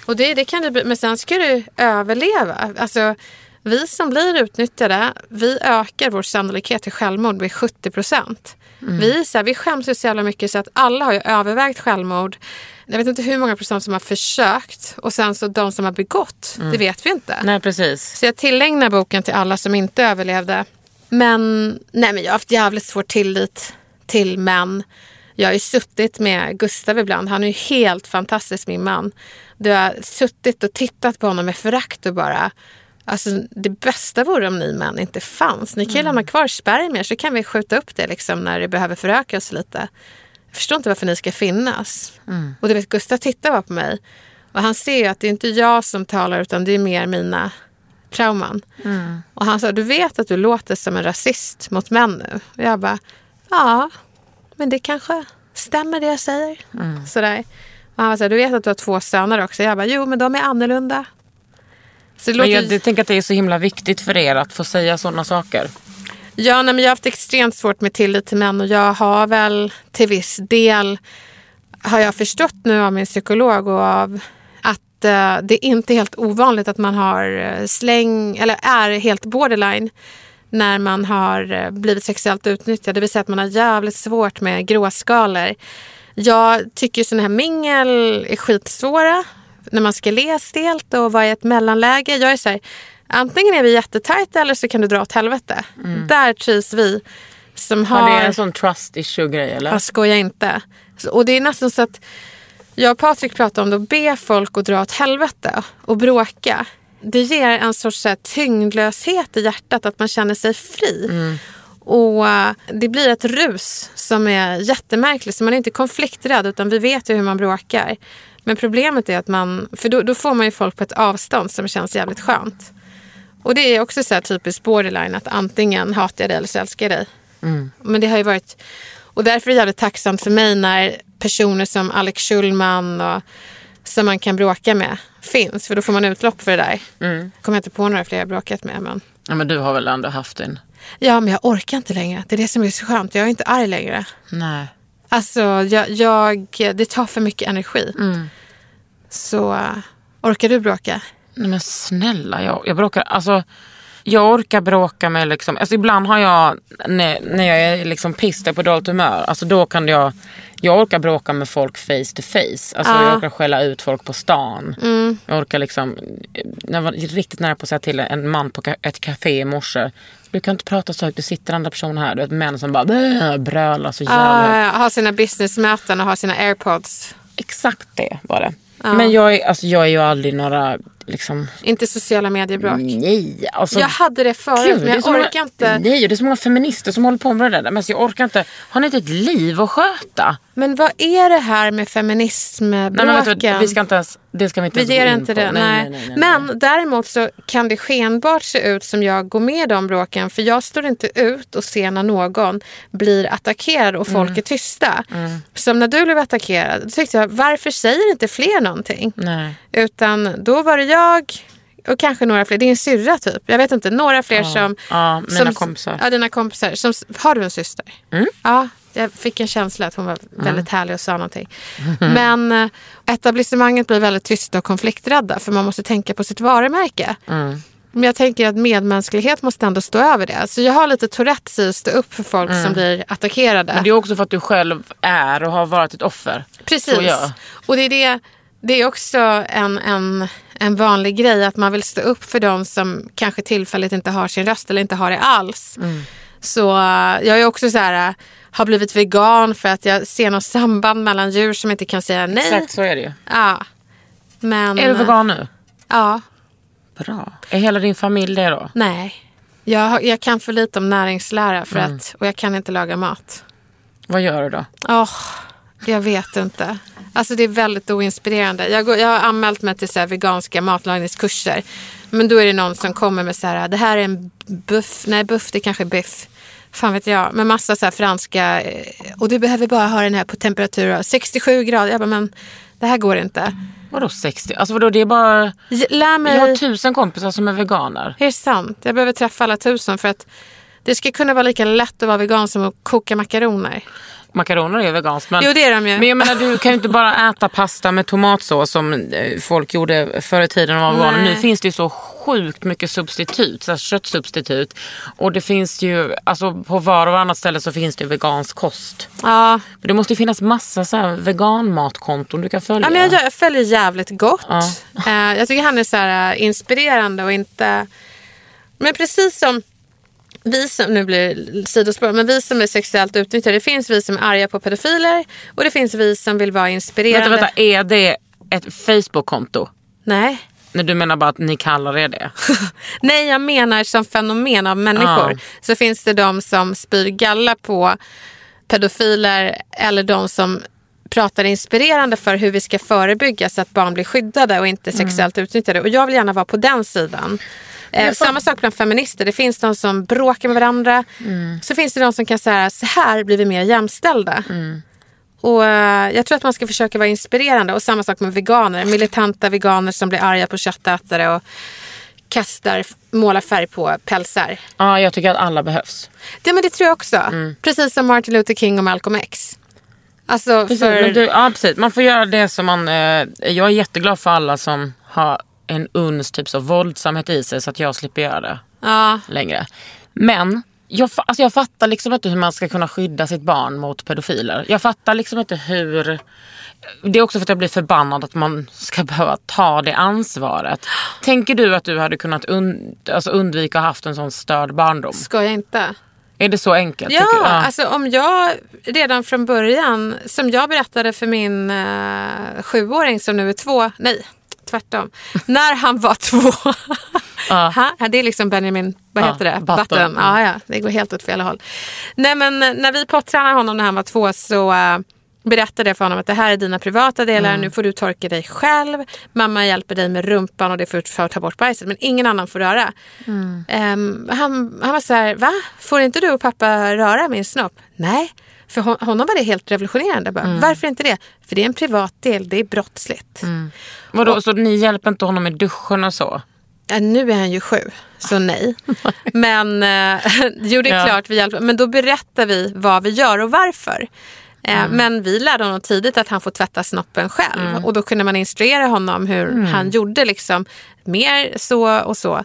Och det, det kan du, men sen ska du överleva. Alltså, vi som blir utnyttjade, vi ökar vår sannolikhet till självmord med 70 procent. Vi, är så här, vi skäms ju så jävla mycket så att alla har ju övervägt självmord. Jag vet inte hur många procent som har försökt och sen så de som har begått, det vet vi inte. Nej precis. Så jag tillägnar boken till alla som inte överlevde. Men, nej, men jag har haft jävligt svår tillit till män. Jag har ju suttit med Gustav ibland. Han är ju helt fantastisk min man. Du har suttit och tittat på honom med förakt och bara Alltså, det bästa vore om ni män inte fanns. Ni kan ju lämna kvar spermier så kan vi skjuta upp det liksom när det behöver förökas lite. Jag förstår inte varför ni ska finnas. Och du vet, Gustav tittar bara på mig. Och han ser ju att det är inte jag som talar utan det är mer mina trauman. Och han sa, du vet att du låter som en rasist mot män nu? Och jag bara, ja, men det kanske stämmer det jag säger. Sådär. Och han var så här, du vet att du har två söner också? Jag bara, jo men de är annorlunda. Så Men låter jag, jag tänker att det är så himla viktigt för er att få säga sådana saker. Ja, nej, men jag har haft extremt svårt med tillit till män och jag har väl till viss del har jag förstått nu av min psykolog och av att eh, det är inte helt ovanligt att man har eh, släng eller är helt borderline när man har eh, blivit sexuellt utnyttjad. Det vill säga att man har jävligt svårt med gråskalor. Jag tycker sådana här mingel är skitsvåra när man ska le stelt och vara i ett mellanläge. Jag är så här, antingen är vi jättetajta eller så kan du dra åt helvete. Där trivs vi som har... Ja, det är en sån trust issue grej eller? Jag skojar inte. Och det är nästan så att jag och Patrik pratar om det, att be folk att dra åt helvete och bråka. Det ger en sorts här, tyngdlöshet i hjärtat, att man känner sig fri. Och eh, Det blir ett rus som är jättemärkligt. Så man är inte konflikträdd, utan vi vet ju hur man bråkar. Men problemet är att man, för då, då får man ju folk på ett avstånd som känns jävligt skönt. Och det är också så här typiskt borderline, att antingen hatar jag dig eller så älskar jag dig. Men det har ju varit... Och därför är det jävligt tacksamt för mig när personer som Alex Schulman och som man kan bråka med finns. För då får man utlopp för det där. Kommer jag inte på några fler jag bråkat med. Men... Ja, men du har väl ändå haft en? Ja, men jag orkar inte längre. Det är det som är så skönt. Jag är inte arg längre. Nej. Alltså, jag, jag, det tar för mycket energi. Så äh, orkar du bråka? Nej men snälla, jag, jag bråkar. Alltså, Jag orkar bråka med liksom, alltså ibland har jag, när, när jag är liksom pissed på dåligt humör, alltså då kan jag, jag orkar bråka med folk face to face. Alltså jag orkar skälla ut folk på stan. Jag orkar liksom, jag var riktigt nära på att säga till en man på ett café i morse. Du kan inte prata så högt, det sitter andra personer här. Du vet män som bara brölar så jävla högt. Ah, ha sina businessmöten och ha sina airpods. Exakt det var det. Men jag är, alltså, jag är ju aldrig några, liksom, Inte sociala mediebråk. nej. Alltså, Jag hade det förut Gud, men det är jag så många- orkar inte. Nej, det är så många feminister som håller på med det där. Men jag orkar inte. Har ni inte ett liv att sköta? Men vad är det här med feminismbråken? vi ska inte ens, det ska vi inte Vi ens gå ger in inte på. det. Nej, nej, nej. Men däremot så kan det skenbart se ut som jag går med i de bråken. För jag står inte ut och ser när någon blir attackerad och folk är tysta. Som när du blev attackerad. Då tyckte jag, varför säger inte fler någonting? nej. Utan då var det jag och kanske några fler. Din syrra typ. Jag vet inte. Några fler som... Ja, mina som, kompisar. Ja, dina kompisar. Som, har du en syster? Mm. Ja, jag fick en känsla att hon var väldigt härlig och sa någonting. Men eh, etablissemanget blir väldigt tysta och konflikträdda för man måste tänka på sitt varumärke. Mm. Men jag tänker att medmänsklighet måste ändå stå över det. Så jag har lite Tourettes i att stå upp för folk som blir attackerade. Mm. Men det är också för att du själv är och har varit ett offer. Precis. Och det är, det, det är också en, en, en vanlig grej att man vill stå upp för de som kanske tillfälligt inte har sin röst eller inte har det alls. Mm. Så eh, jag är också så här, eh, har blivit vegan för att jag ser något samband mellan djur som inte kan säga nej. Exakt så är det ju. Ja. Men, Är du vegan nu? Ja. Bra. Är hela din familj det då? Nej. Jag, jag kan för lite om näringslära för Mm. att, och jag kan inte laga mat. Vad gör du då? Åh, jag vet inte. Alltså det är väldigt oinspirerande. Jag, går, jag har anmält mig till så veganska matlagningskurser. Men då är det någon som kommer med så här, det här är en buff, nej buff det kanske är biff. Fan vet jag, med massa så franska, eh, och du behöver bara ha den här på temperatur 67 grader. Jag bara, men det här går inte. Vadå 60? Alltså vadå det är bara... Lär mig. Jag har tusen kompisar som är veganer. Är det sant? Jag behöver träffa alla tusen för att det ska kunna vara lika lätt att vara vegan som att koka makaroner. Makaroner är veganskt. Men, Jo, det är de ju. men jag menar du kan ju inte bara äta pasta med tomatsås som eh, folk gjorde förr i tiden de var veganer. Nu finns det ju så sjukt mycket substitut, så köttsubstitut. Och det finns ju, alltså på var och varannat ställe så finns det ju vegansk kost. Ja, Men det måste ju finnas massa så här veganmatkonton du kan följa. Ja, men jag, jag följer jävligt gott. Ja. Eh, jag tycker han är så här, eh, inspirerande och inte... Men precis som vi som, nu blir sidospår, men vi som är sexuellt utnyttjade. Det finns vi som är arga på pedofiler och det finns vi som vill vara inspirerande. Vänta, vänta, är det ett Facebook-konto? Nej. Nej, du menar bara att ni kallar det det? Nej, jag menar som fenomen av människor. Ja. Så finns det de som spyr galla på pedofiler eller de som pratar inspirerande för hur vi ska förebygga så att barn blir skyddade och inte sexuellt utnyttjade. Och jag vill gärna vara på den sidan. Eh, samma sak bland feminister. Det finns de som bråkar med varandra. Så finns det de som kan säga så här blir vi mer jämställda. Och eh, Jag tror att man ska försöka vara inspirerande. Och samma sak med veganer. Militanta veganer som blir arga på köttätare och kastar, målar färg på pälsar. Ja, jag tycker att alla behövs. Det, men det tror jag också. Precis som Martin Luther King och Malcolm X. Alltså Precis, för... du, ja, precis. Man får göra det som man... Eh, jag är jätteglad för alla som har en uns typ så våldsamhet i sig så att jag slipper göra det ja, längre. Men jag, alltså jag fattar liksom inte hur man ska kunna skydda sitt barn mot pedofiler. Jag fattar liksom inte hur... Det är också för att jag blir förbannad att man ska behöva ta det ansvaret. Tänker du att du hade kunnat und, alltså undvika att ha haft en sån störd barndom? ska jag inte? Är det så enkelt? Ja, du? alltså om jag redan från början, som jag berättade för min uh, sjuåring som nu är två, nej tvärtom, när han var två. Ha, det är liksom Benjamin, vad heter det? Button. Button. Ja, ja, det går helt åt fel håll. Nej men eh, när vi pottränade honom när han var två så uh, berättade jag för honom att det här är dina privata delar, Mm. nu får du torka dig själv. Mamma hjälper dig med rumpan och det är för, för att ta bort bajset men ingen annan får röra. Mm. Ehm, han, han var så här, va? Får inte du och pappa röra min snopp? Nej. För hon, honom var det helt revolutionerande. Bara, Mm. Varför inte det? För det är en privat del, det är brottsligt. Vadå, så ni hjälper inte honom i duschen och så? Ja, nu är han ju sju, så nej. Men eh, jo, det är Ja. klart vi hjälper. Men då berättar vi vad vi gör och varför. Eh, Men vi lärde honom tidigt att han får tvätta snoppen själv. Och då kunde man instruera honom hur han gjorde liksom mer så och så.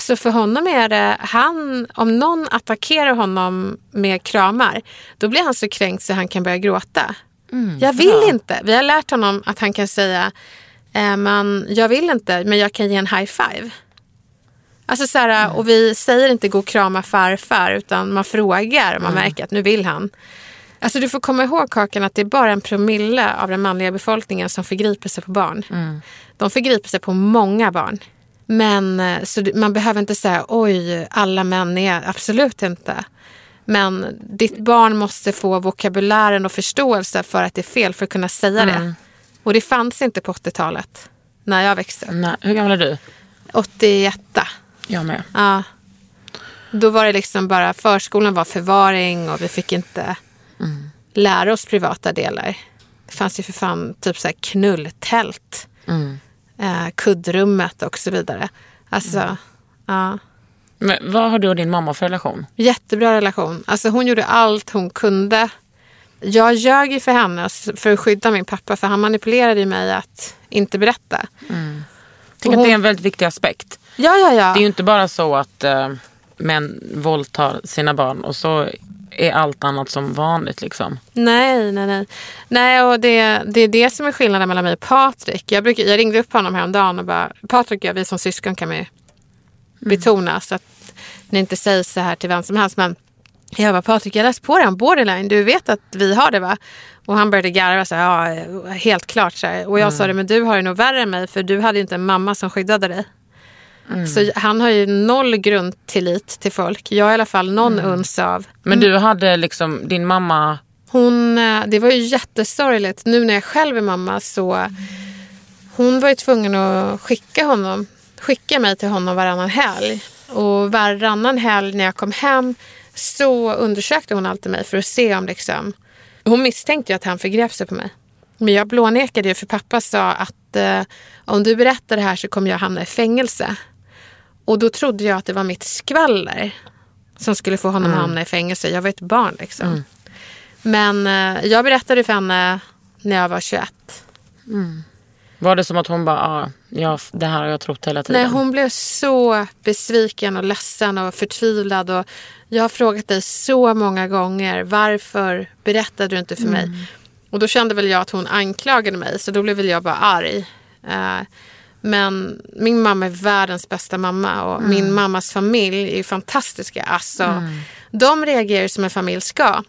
Så för honom är det, han, om någon attackerar honom med kramar, då blir han så kränkt så han kan börja gråta. jag vill inte. Vi har lärt honom att han kan säga, eh, man, jag vill inte, men jag kan ge en high five. Alltså så här, Och vi säger inte gå och krama farfar, utan man frågar och man märker att nu vill han. Alltså du får komma ihåg Kakan att det är bara en promille av den manliga befolkningen som förgriper sig på barn. De förgriper sig på många barn. Men eh, så man behöver inte säga oj, alla män är absolut inte. Men ditt barn måste få vokabulären och förståelse för att det är fel för att kunna säga det. Och det fanns inte på 80-talet när jag växte. Nej, hur gammal är du? 81. Jag med. Ja. Då var det liksom bara, förskolan var förvaring och vi fick inte lära oss privata delar. Det fanns ju för fan typ så här knulltält, eh, kuddrummet och så vidare. Alltså, ja. Men vad har du och din mamma för relation? Jättebra relation. Alltså hon gjorde allt hon kunde. Jag ljög ju för henne för att skydda min pappa för han manipulerade mig att inte berätta. Tänk att det är en väldigt viktig aspekt. Ja, ja, ja. Det är ju inte bara så att eh, män våldtar sina barn och så är allt annat som vanligt. Liksom. Nej, nej, nej. Nej, och det, det är det som är skillnaden mellan mig och Patrik. Jag, brukar, jag ringde upp honom häromdagen och bara, Patrik och jag, vi som syskon kan vi betona så att ni inte säger så här till vem som helst. Men jag bara, Patrik, jag läste på dig om borderline. Du vet att vi har det va? Och han började garva så här, ja, helt klart. Så här. Och jag sa det, men du har det nog värre än mig för du hade ju inte en mamma som skyddade dig. Så han har ju noll grundtillit till folk. Jag har i alla fall någon uns av Men du hade liksom din mamma... hon, eh, det var ju jättesorgligt. Nu när jag själv är mamma så hon var ju tvungen att skicka honom, skicka mig till honom varannan helg. Och varannan helg när jag kom hem så undersökte hon alltid mig för att se om liksom... Hon misstänkte ju att han förgrep sig på mig. Men jag blånekade ju för pappa sa att eh, om du berättar det här så kommer jag hamna i fängelse. Och då trodde jag att det var mitt skvaller som skulle få honom att hamna i fängelse. Jag var ett barn liksom. Men eh, jag berättade för henne när jag var 21. Var det som att hon bara, ah, ja, det här har jag trott hela tiden? Nej, hon blev så besviken och ledsen och förtvivlad. Och jag har frågat dig så många gånger varför berättade du inte för mig? Och då kände väl jag att hon anklagade mig så då blev väl jag bara arg. Eh, men min mamma är världens bästa mamma och min mammas familj är fantastiska. Alltså, De reagerar som en familj ska.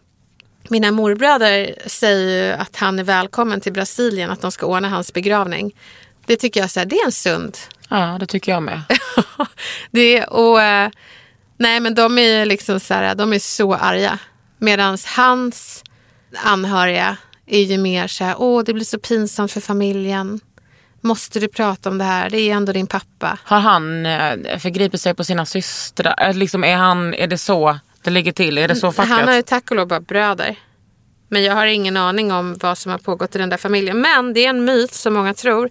Mina morbröder säger att han är välkommen till Brasilien, att de ska ordna hans begravning. Det tycker jag så här, det är en sund Ja, det tycker jag med. det och, eh, nej men de är liksom så här, de är så arga. Medan hans anhöriga är ju mer så här, åh det blir så pinsamt för familjen. Måste du prata om det här? Det är ändå din pappa. Har han eh, förgripit sig på sina systrar? Liksom, är, han, är det så det ligger till? Är det så fackat? Han har ju tack och lov bara bröder. Men jag har ingen aning om vad som har pågått i den där familjen. Men det är en myt som många tror.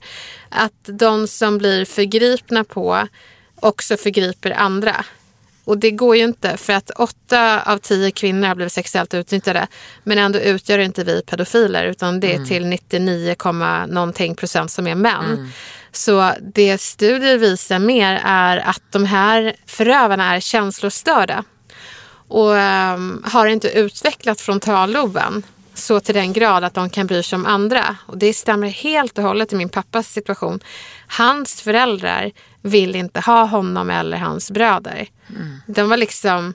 Att de som blir förgripna på också förgriper andra. Och det går ju inte för att åtta av tio kvinnor har blivit sexuellt utnyttjade. Men ändå utgör inte vi pedofiler utan det är till 99, komma någonting procent som är män. Så det studier visar mer är att de här förövarna är känslostörda och ehm, har inte utvecklat frontalloben så till den grad att de kan bry sig om andra. Och det stämmer helt och hållet i min pappas situation. Hans föräldrar vill inte ha honom eller hans bröder. De var liksom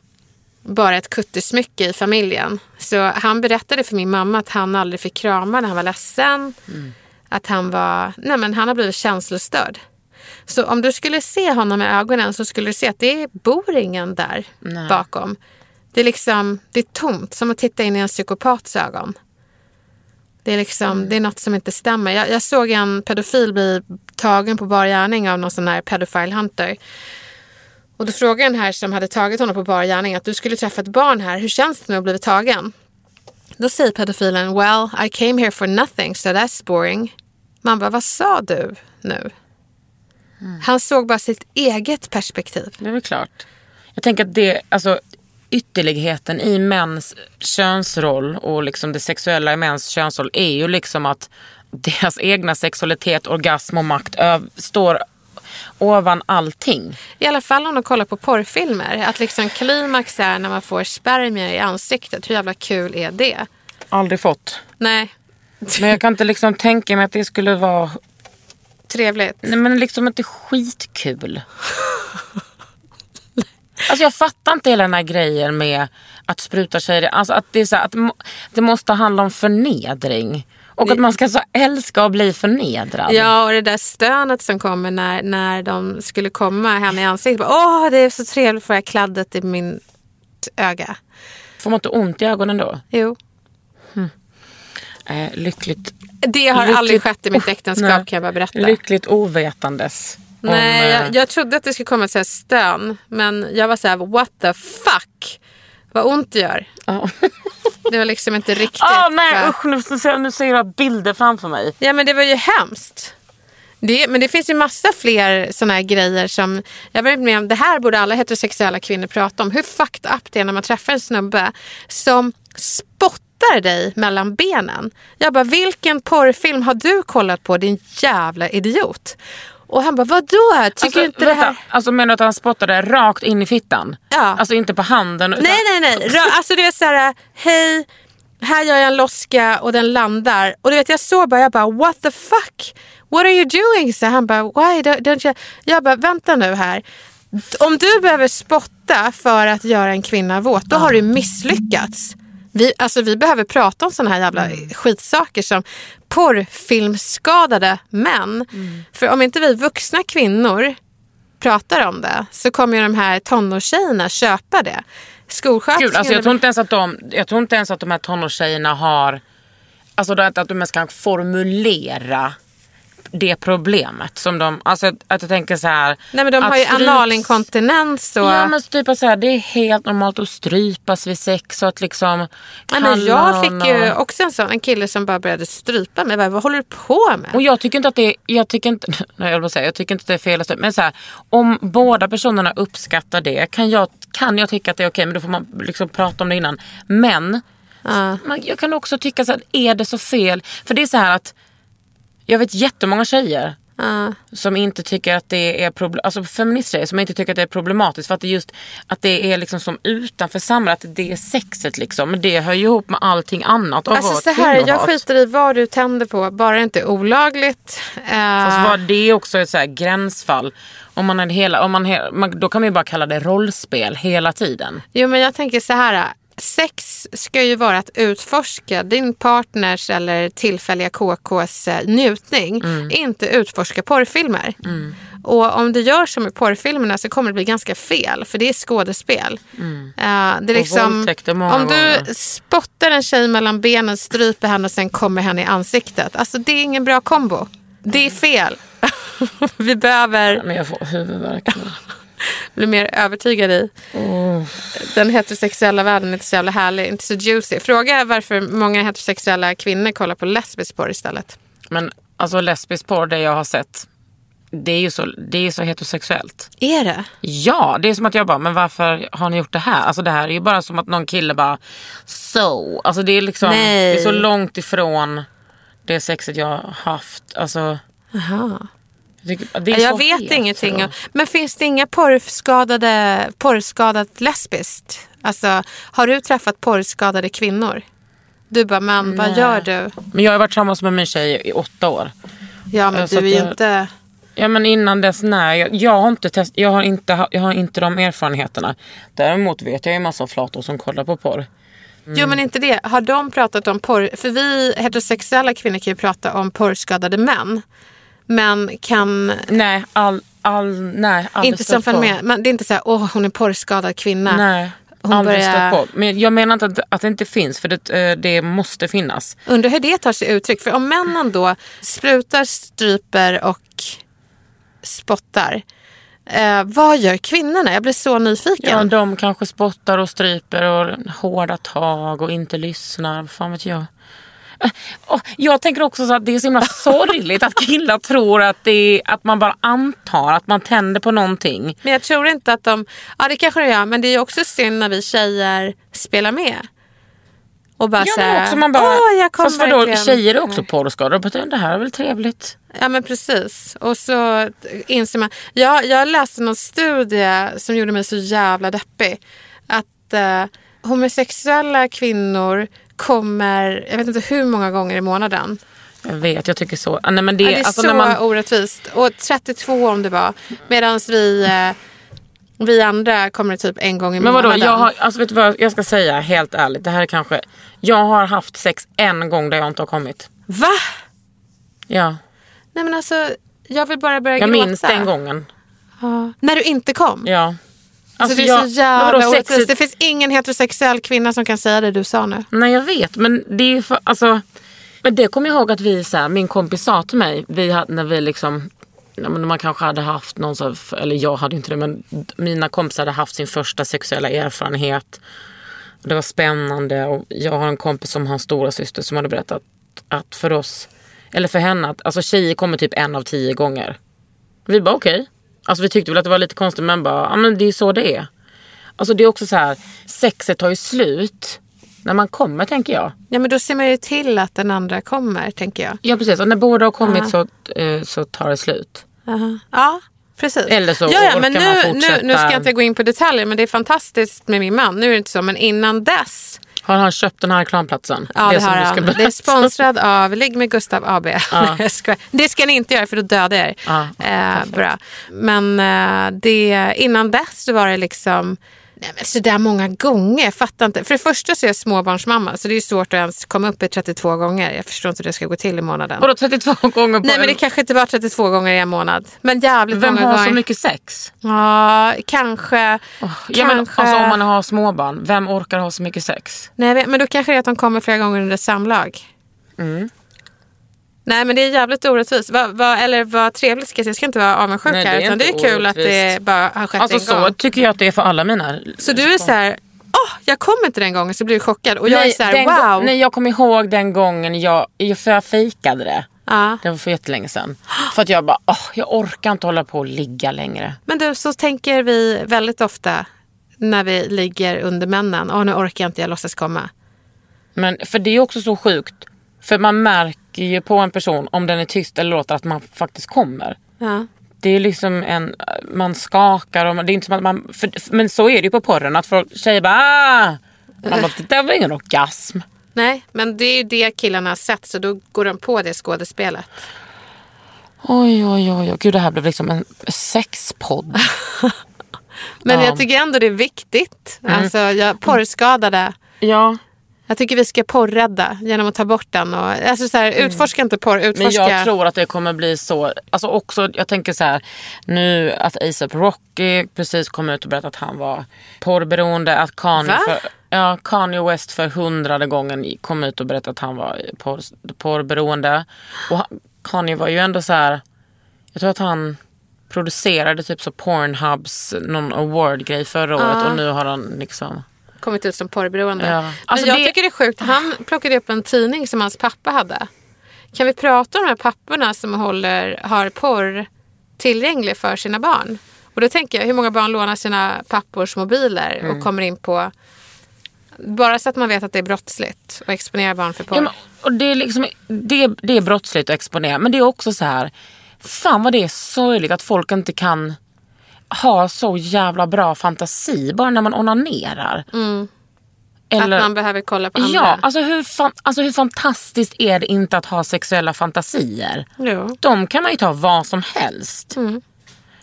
bara ett kuttersmycke i familjen. Så han berättade för min mamma att han aldrig fick krama när han var ledsen. Att han var, nej men han har blivit känslostörd. Så om du skulle se honom i ögonen så skulle du se att det bor ingen där bakom. Det är liksom, det är tomt, som att titta in i en psykopats ögon. Det är, liksom, det är något som inte stämmer. Jag, jag såg en pedofil bli tagen på bar gärning av någon sån här pedophile hunter. Och då frågade den här som hade tagit honom på bar gärning att du skulle träffa ett barn här, hur känns det nu att bli tagen? Då säger pedofilen, well I came here for nothing so that's boring. Man bara, vad sa du nu? Han såg bara sitt eget perspektiv. Det är väl klart. Jag tänker att det, alltså ytterligheten i mäns könsroll och liksom det sexuella i mäns könsroll är ju liksom att deras egna sexualitet, orgasm och makt står ovan allting. I alla fall om de kollar på porrfilmer. Att liksom klimax är när man får spermier i ansiktet. Hur jävla kul är det? Aldrig fått. Nej, Men jag kan inte liksom tänka mig att det skulle vara trevligt. Nej men liksom inte skitkul. Alltså jag fattar inte hela den här grejen med att spruta tjejer. Alltså att det, är så här, att det må- det måste handla om förnedring. Och att man ska så älska att bli förnedrad. Ja, och det där stönet som kommer när, när de skulle komma henne i ansiktet. Åh, det är så trevligt för jag kladdet i min öga. Får man inte ont i ögonen då? Jo. Eh, lyckligt, Det har Lyckligt- aldrig skett i mitt äktenskap Nej. kan jag bara berätta. lyckligt ovetandes. Om, Nej, eh, jag, jag trodde att det skulle komma ett stön. Men jag var så här, what the fuck? Vad ont det gör. ja. Det var liksom inte riktigt. Ah, nej va? usch nu, nu, ser- nu ser jag bilder framför mig. Ja men det var ju hemskt. Det, men det finns ju massa fler såna här grejer som jag varit med om. Det här borde alla heterosexuella kvinnor prata om. Hur fucked up det är när man träffar en snubbe som spottar dig mellan benen. Jag bara, vilken porrfilm har du kollat på din jävla idiot? Och han bara, vadå? Tycker Alltså, inte det vänta, här... alltså menar du att han spottade rakt in i fittan? Ja. Alltså inte på handen? Utan... Nej, nej, nej. Alltså det är så här, hej, här gör jag en loska och den landar. Och du vet, jag såg bara, jag bara, what the fuck? What are you doing? Så han bara, why don't you? Jag bara, vänta nu här. Om du behöver spotta för att göra en kvinna våt, då har du misslyckats. Vi, alltså, vi behöver prata om såna här jävla skitsaker som porrfilmskadade män. För om inte vi vuxna kvinnor pratar om det så kommer ju de här tonårstjejerna köpa det. Skolsköterskorna... Gud, alltså jag, tror inte ens att de, jag tror inte ens att de här tonårstjejerna har... Alltså att de ens kan formulera det problemet. Som de, alltså att jag tänker så här... Nej men de har ju stryps- analinkontinens och... Ja men typ så här, det är helt normalt att strypas vid sex och att liksom Nej, men jag fick någon ju och- också en sån en kille som bara började strypa mig. Bara, Vad håller du på med? Och jag tycker inte att det är, jag tycker inte, nej, jag, säga, jag tycker inte att det är fel men så här, om båda personerna uppskattar det kan jag, kan jag tycka att det är okej men då får man liksom prata om det innan. Men man, jag kan också tycka så här, är det så fel? För det är så här att jag vet jättemånga tjejer som inte tycker att det är problem, alltså feministtjejer som inte tycker att det är problematiskt för att det just att det är liksom som utanför samhället, att det är sexet liksom. Men det hör ju ihop med allting annat. Alltså så här, jag skiter i vad du tänder på, bara det inte är olagligt. Eh, Fast vad, det är också ett så här gränsfall. Om man är hela, om man, då kan man ju bara kalla det rollspel hela tiden. Jo men jag tänker så här. Sex ska ju vara att utforska din partners eller tillfälliga KKs eh, njutning. Inte utforska porrfilmer. Och om du gör som med porrfilmerna så kommer det bli ganska fel. För det är skådespel. Eh, det är liksom, om du spottar en tjej mellan benen, stryper henne och sen kommer henne i ansiktet. Alltså det är ingen bra kombo. Det är fel. Vi behöver Men jag får huvudvärk nu. Bli mer övertygad i. Den heterosexuella världen är inte så jävla härlig, inte så juicy. Fråga är varför många heterosexuella kvinnor kollar på lesbisk porr istället. Men alltså lesbisk porr, det jag har sett, det är ju så, det är så heterosexuellt. Är det? Ja, det är som att jag bara, men varför har ni gjort det här? Alltså det här är ju bara som att någon kille bara, so. Alltså det är liksom, Nej. det är så långt ifrån det sexet jag har haft. Alltså, Aha. Det är Jag vet ingenting. om- Men finns det inga porrskadade, porrskadat lesbiskt? Alltså, har du träffat porrskadade kvinnor? Du bara, men vad gör du? Men jag har varit tillsammans med min tjej i åtta år. Ja, men Så du är jag- inte... Ja men innan dess, nej. Jag, jag, har inte test, jag, har inte, jag har inte de erfarenheterna. Däremot vet jag ju en massa flator som kollar på porr. Jo, men inte det. Har de pratat om porr? För vi heterosexuella kvinnor kan ju prata om porrskadade män. Men kan Nej, all, all, nej inte som fenomen. Men det är inte så här, åh hon är porrskadad kvinna. Nej, Hon aldrig börjar- på. Men jag menar inte att, att det inte finns, för det, eh, det måste finnas. Undrar hur det tar sig uttryck. För om männen då sprutar, stryper och spottar. Eh, vad gör kvinnorna? Jag blir så nyfiken. Ja, de kanske spottar och stryper och hårda tag och inte lyssnar. Vad fan vet jag. Jag tänker också så att det är så himla sorgligt att killar tror att, det är, att man bara antar att man tänder på någonting. Men jag tror inte att de... Ja, det kanske de gör. Men det är också synd när vi tjejer spelar med. Och bara Ja, här, också man bara, Åh, jag kom fast vadå, verkligen." tjejer är också porrskadade. Det här är väl trevligt. Ja men precis. Och så inser man. Jag, jag läste någon studie som gjorde mig så jävla deppig. Att eh, homosexuella kvinnor kommer, jag vet inte hur många gånger i månaden. Jag vet, jag tycker så. Ah, Nej, men det, Ja, det är alltså, så när man, orättvist. Och 32 om det var. Medan vi, eh, vi andra kommer typ en gång i Men vadå, månaden. jag, har, alltså, vet du vad jag ska säga helt ärligt? Det här är kanske... Jag har haft sex en gång där jag inte har kommit. Va? Ja, Nej men alltså, jag vill bara börja jag gråta. minns den gången. Ja. När du inte kom? Ja. Alltså, det är jag- så jävla orättvist. Det finns ingen heterosexuell kvinna som kan säga det du sa nu. Nej jag vet men det är för, alltså. Men det kommer jag ihåg att vi, så här, min kompis sa till mig, vi när vi liksom, ja, men man kanske hade haft någon, så här, eller jag hade inte det men mina kompisar hade haft sin första sexuella erfarenhet. Det var spännande och jag har en kompis som har en stora syster som hade berättat att för oss, eller för henne, att alltså, tjejer kommer typ en av tio gånger. Vi bara okej. Alltså vi tyckte väl att det var lite konstigt men bara, ja men det är ju så det är. Alltså det är också så här, sexet tar ju slut när man kommer tänker jag. Ja men då ser man ju till att den andra kommer tänker jag. Ja precis, och när båda har kommit så, eh, så tar det slut. Aha. Ja, precis. Eller så ja, ja, men nu, nu, nu ska jag inte gå in på detaljer men det är fantastiskt med min man. Nu är det inte så men innan dess. Har han köpt den här reklamplatsen? Ja, det, som har han. Det är sponsrad av Ligg med Gustav AB. Skojar. det ska ni inte göra för då dödar jag er. Ja, eh, bra. Men eh, det, innan dess var det liksom Nej, men så där många gånger, jag fattar inte. För det första så är jag småbarnsmamma så det är svårt att ens komma upp i 32 gånger. Jag förstår inte hur det ska gå till i månaden. Vadå 32 gånger på Nej men en... det kanske inte var 32 gånger i en månad. Men jävligt Vem många har gånger. så mycket sex? Ja, kanske. Ja, men, kanske. alltså, om man har småbarn, vem orkar ha så mycket sex? Nej, men då kanske det är att de kommer flera gånger under samlag. Mm. Nej men det är jävligt orättvist. Va, va, eller vad trevligt ska jag säga. Jag ska inte vara avundsjuk Nej, det här. är Utan det är inte kul att det orättvist. bara har skett Alltså en så gång. tycker jag att det är för alla mina. Så du är så här, åh jag kom inte den gången så blir du chockad. Och jag är så här, wow. nej jag kommer ihåg den gången jag, för jag fejkade det. Ja. Det var för jättelänge sedan. För att jag bara, åh, jag orkar inte hålla på och ligga längre. Men du, så tänker vi väldigt ofta när vi ligger under männen. Åh nu orkar jag inte, jag låtsas komma. Men för det är också så sjukt. För man märker ju på en person om den är tyst eller låter att man faktiskt kommer. Ja. Det är liksom en, man skakar och man, det är inte som att man, för, men så är det ju på porren att folk, tjejer bara ah! Man bara, det där var ingen orgasm. Nej, men det är ju det killarna har sett så då går de på det skådespelet. Oj, oj, oj, oj. Gud det här blev liksom en sexpodd. Men Ja. jag tycker ändå det är viktigt. Alltså, jag, porrskadade. ja, Jag tycker vi ska porrädda genom att ta bort den. Och, alltså så här, utforska inte porr, men utforska... jag tror att det kommer bli så. Alltså också, jag tänker så här. Nu att ASAP Rocky precis kom ut och berättade att han var porrberoende. Att Kanye, Va? för, ja, Kanye West för hundrade gången kom ut och berättade att han var porr, porrberoende. Och han- Kanye var ju ändå så här. Jag tror att han producerade typ så Pornhubs någon award-grej förra året och nu har han liksom... kommit ut som porrberoende. Ja. Men Alltså jag det- tycker det är sjukt. Han plockade upp en tidning som hans pappa hade. Kan vi prata om de här papporna som håller, har porr tillgänglig för sina barn? Och då tänker jag, hur många barn lånar sina pappors mobiler Mm. och kommer in på... Bara så att man vet att det är brottsligt att exponera barn för porr. Ja, men, och det, är liksom, det, det är brottsligt att exponera men det är också så här. Fan vad det är sorgligt att folk inte kan ha så jävla bra fantasi bara när man onanerar. att man behöver kolla på andra. Ja, alltså hur, fan, alltså hur fantastiskt är det inte att ha sexuella fantasier? Jo. De kan man ju ta vad som helst. Mm.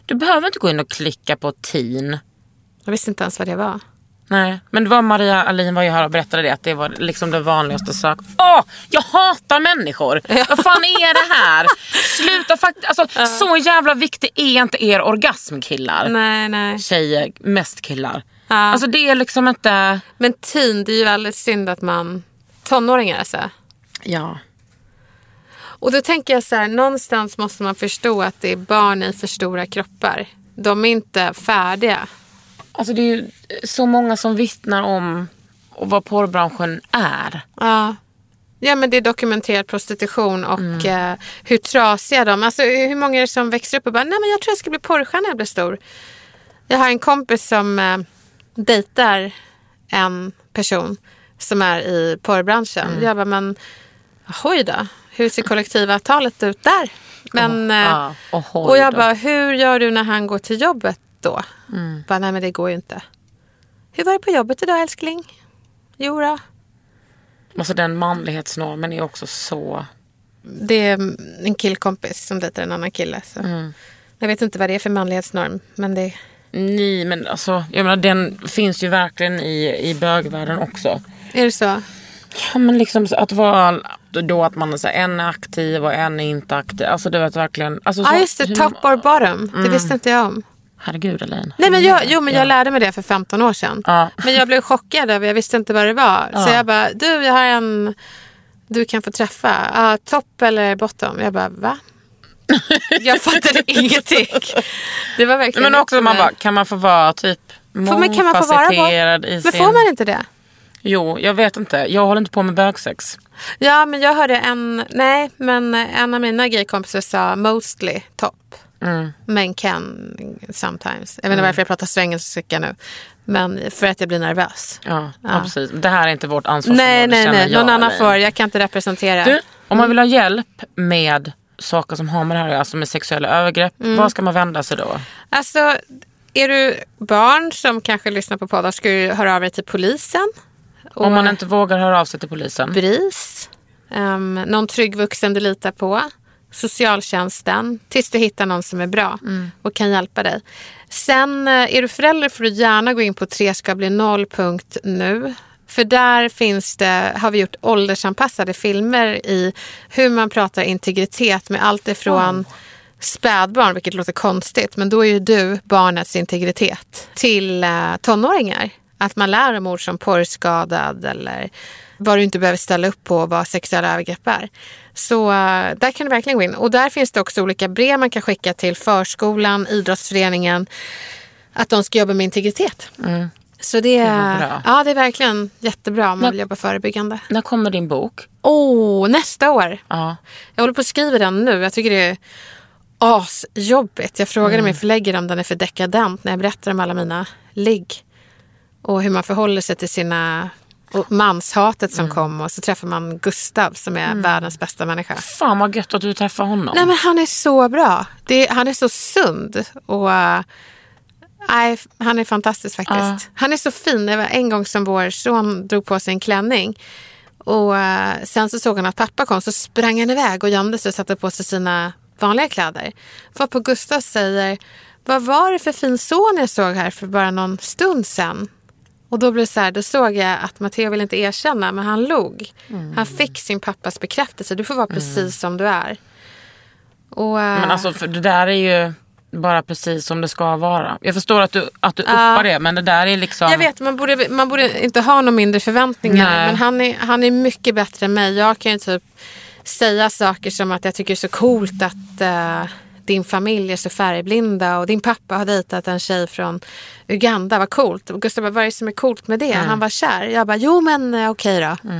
Du behöver inte gå in och klicka på teen. Jag visste inte ens vad det var. Nej, men det var Maria Alin var ju här och berättade det att det var liksom det vanligaste sök. Åh, jag hatar människor! Vad fan är det här? Sluta faktiskt, alltså så jävla viktig är inte er orgasmkillar. Nej, nej. Tjejer, mest killar. Ja. Alltså det är liksom inte, Men teen, det är ju väldigt synd att man... Tonåringar alltså. ja. Och då tänker jag så här, någonstans måste man förstå att det är barn i för stora kroppar. De är inte färdiga. Alltså det är ju så många som vittnar om vad porrbranschen är. Ja. Ja men det är dokumenterad prostitution och eh, hur trasiga de Alltså hur många är det som växer upp och bara, nej men jag tror jag ska bli porrstjärna när jag blir stor. Jag har en kompis som eh, dejtar en person som är i porrbranschen. Jag bara, men oj då, hur ser kollektivavtalet ut där? Men, eh, ja, och oj och jag då. bara, hur gör du när han går till jobbet då? Bara, nej men det går ju inte. Hur var det på jobbet idag älskling? Jo då. Alltså den manlighetsnormen är också så... Det är en killkompis som dejtar en annan kille. Så. Jag vet inte vad det är för manlighetsnorm. Men det, Nej men alltså, jag menar den finns ju verkligen i, i bögvärlden också. är det så? Ja men liksom så att vara då att man är så här, en är aktiv och en är inte aktiv. Alltså du vet verkligen. Alltså, Ja så- just det, top or bottom. Det visste inte jag om. Herregud Elaine. Nej, men jag, jo, men jag lärde mig det för 15 år sedan. Ja. Men jag blev chockad över, jag visste inte vad det var. Så jag bara, du jag har en du kan få träffa. Uh, top eller bottom? Jag bara, va? jag fattade ingenting. Det var verkligen Men också man bara, kan man få vara typ mångfacetterad i Men sin... får man inte det? Jo, jag vet inte. Jag håller inte på med bögsex. Ja, men jag hörde en, nej, men en av mina gaykompisar sa mostly top. Mm. Men can sometimes. Jag vet inte varför jag pratar svengelska nu. Men för att jag blir nervös. Ja, ja. precis. Det här är inte vårt ansvarsområde Nej, nej, nej. jag, Någon annan Elaine. får. Jag kan inte representera. Du, om man vill ha hjälp med saker som har med det här alltså med sexuella övergrepp, Mm. var ska man vända sig då? Alltså, är du barn som kanske lyssnar på poddar ska du höra av dig till polisen. Och Om man inte vågar höra av sig till polisen. BRIS. Um, någon trygg vuxen du litar på. Socialtjänsten. Tills du hittar någon som är bra och kan hjälpa dig. Sen eh, är du förälder får du gärna gå in på treskabli0.nu. För där finns det, har vi gjort åldersanpassade filmer i hur man pratar integritet med allt ifrån spädbarn, vilket låter konstigt, men då är ju du barnets integritet, till eh, tonåringar. Att man lär om ord som porrskadad eller vad du inte behöver ställa upp på vad sexuella övergrepp är. Så eh, där kan du verkligen gå in. Och där finns det också olika brev man kan skicka till förskolan, idrottsföreningen, att de ska jobba med integritet. Så det, bra. ja, det är verkligen jättebra om man vill jobba förebyggande. När kommer din bok? Åh, nästa år! Ja. Jag håller på att skriva den nu. Jag tycker det är asjobbigt. Jag frågade Mm. min förläggare om den är för dekadent när jag berättar om alla mina ligg. Och hur man förhåller sig till sina och manshatet som Mm. kom. Och så träffar man Gustav som är världens bästa människa. Fan vad gött att du träffar honom. Nej men han är så bra. Det, han är så sund. Och äh, nej, han är fantastisk faktiskt. Ja. Han är så fin. Det var en gång som vår son drog på sig en klänning. Och äh, sen så såg han att pappa kom så sprang han iväg och gömde sig och satte på sig sina vanliga kläder. För på Gustav säger, vad var det för fin son jag såg här för bara någon stund sen? Och då blev det så här, då såg jag att Matteo vill inte erkänna, men han log. Han fick sin pappas bekräftelse. Du får vara precis som du är. Och, äh, Men alltså för det där är ju bara precis som det ska vara. Jag förstår att du, att du uppar det men det där är liksom... Jag vet, man borde, man borde inte ha några mindre förväntningar. Nej. Men han är, han är mycket bättre än mig. Jag kan ju typ säga saker som att jag tycker det är så coolt att eh, din familj är så färgblinda och din pappa har dejtat en tjej från Uganda. Vad coolt. Och Gustav bara, vad är det som är coolt med det? Han var kär. Jag bara, jo men eh, okej då.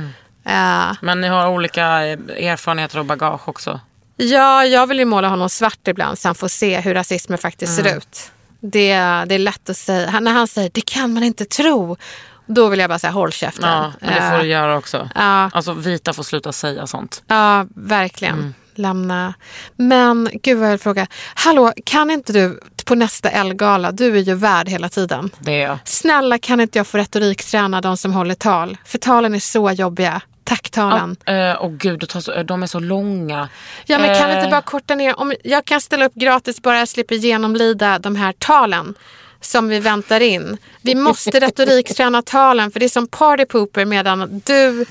Eh, Men ni har olika eh, erfarenheter och bagage också. Ja, jag vill ju måla honom svart ibland så han får se hur rasismen faktiskt ser ut. Det, det är lätt att säga. Han, när han säger det kan man inte tro. Då vill jag bara säga håll käften. Ja, men det får du göra också. Ja. Alltså vita får sluta säga sånt. Ja, verkligen. Lämna. Men gud vad jag vill fråga. Hallå, kan inte du på nästa Elgala, du är ju värd hela tiden. Det är jag. Snälla kan inte jag få retorikträna de som håller tal? För talen är så jobbiga. Tacktalen. Eh, och gud, det tar så, de är så långa. Ja, men kan Eh, inte bara korta ner? Om jag kan ställa upp gratis bara jag slipper genomlida de här talen som vi väntar in. Vi måste retorikträna talen för det är som party pooper medan du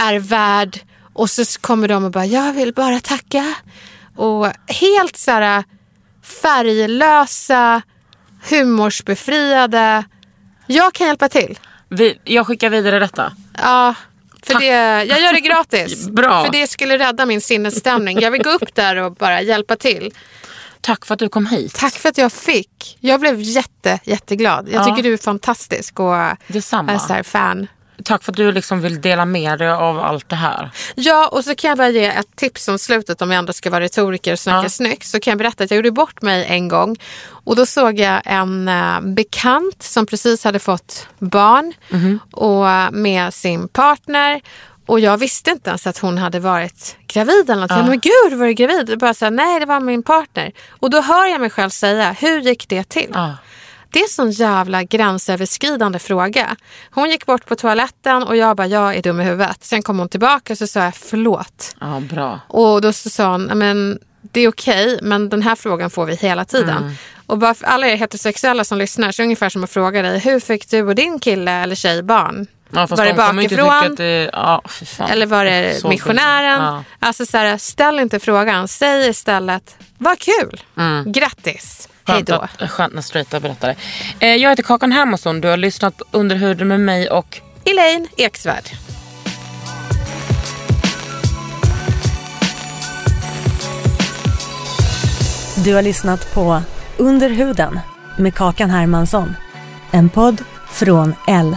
är värd och så kommer de och bara jag vill bara tacka. Och helt så här färglösa, humorsbefriade. Jag kan hjälpa till. Vi, jag skickar vidare detta. Ja, för det, jag gör det gratis. Bra. För det skulle rädda min sinnesstämning. Jag vill gå upp där och bara hjälpa till. Tack för att du kom hit. Tack för att jag fick. Jag blev jätte, jätteglad. Jag Ja. tycker du är fantastisk och Detsamma. är så här fan. Tack för att du liksom vill dela med dig av allt det här. Ja, och så kan jag bara ge ett tips om slutet om jag ändå ska vara retoriker och snacka Ja. snyggt. Så kan jag berätta att jag gjorde bort mig en gång och då såg jag en eh, bekant som precis hade fått barn Mhm. och eh, med sin partner. Och jag visste inte ens att hon hade varit gravid eller något. Bara, Men gud, var du gravid? Och bara så här, nej det var min partner. Och då hör jag mig själv säga, hur gick det till? Ja. Det är en sån jävla gränsöverskridande fråga. Hon gick bort på toaletten och jag bara, jag är dum i huvudet. Sen kom hon tillbaka och så sa jag förlåt. Ja, bra. Och då så sa hon, men det är okej, men den här frågan får vi hela tiden. Mm. Och bara för alla er heterosexuella som lyssnar så är det ungefär som att fråga dig, hur fick du och din kille eller tjej barn? Ja, var det bakifrån? det, ja. Eller var det Så missionären? pinsamt. Alltså så här, ställ inte frågan, säg istället, vad kul, grattis, hej Skönt, då. att, skönt när straighta berättar det. Eh, jag heter Kakan Hermansson. Du har lyssnat på Under huden med mig och Elaine Eksvärd. Du har lyssnat på Under huden med Kakan Hermansson. En podd från L.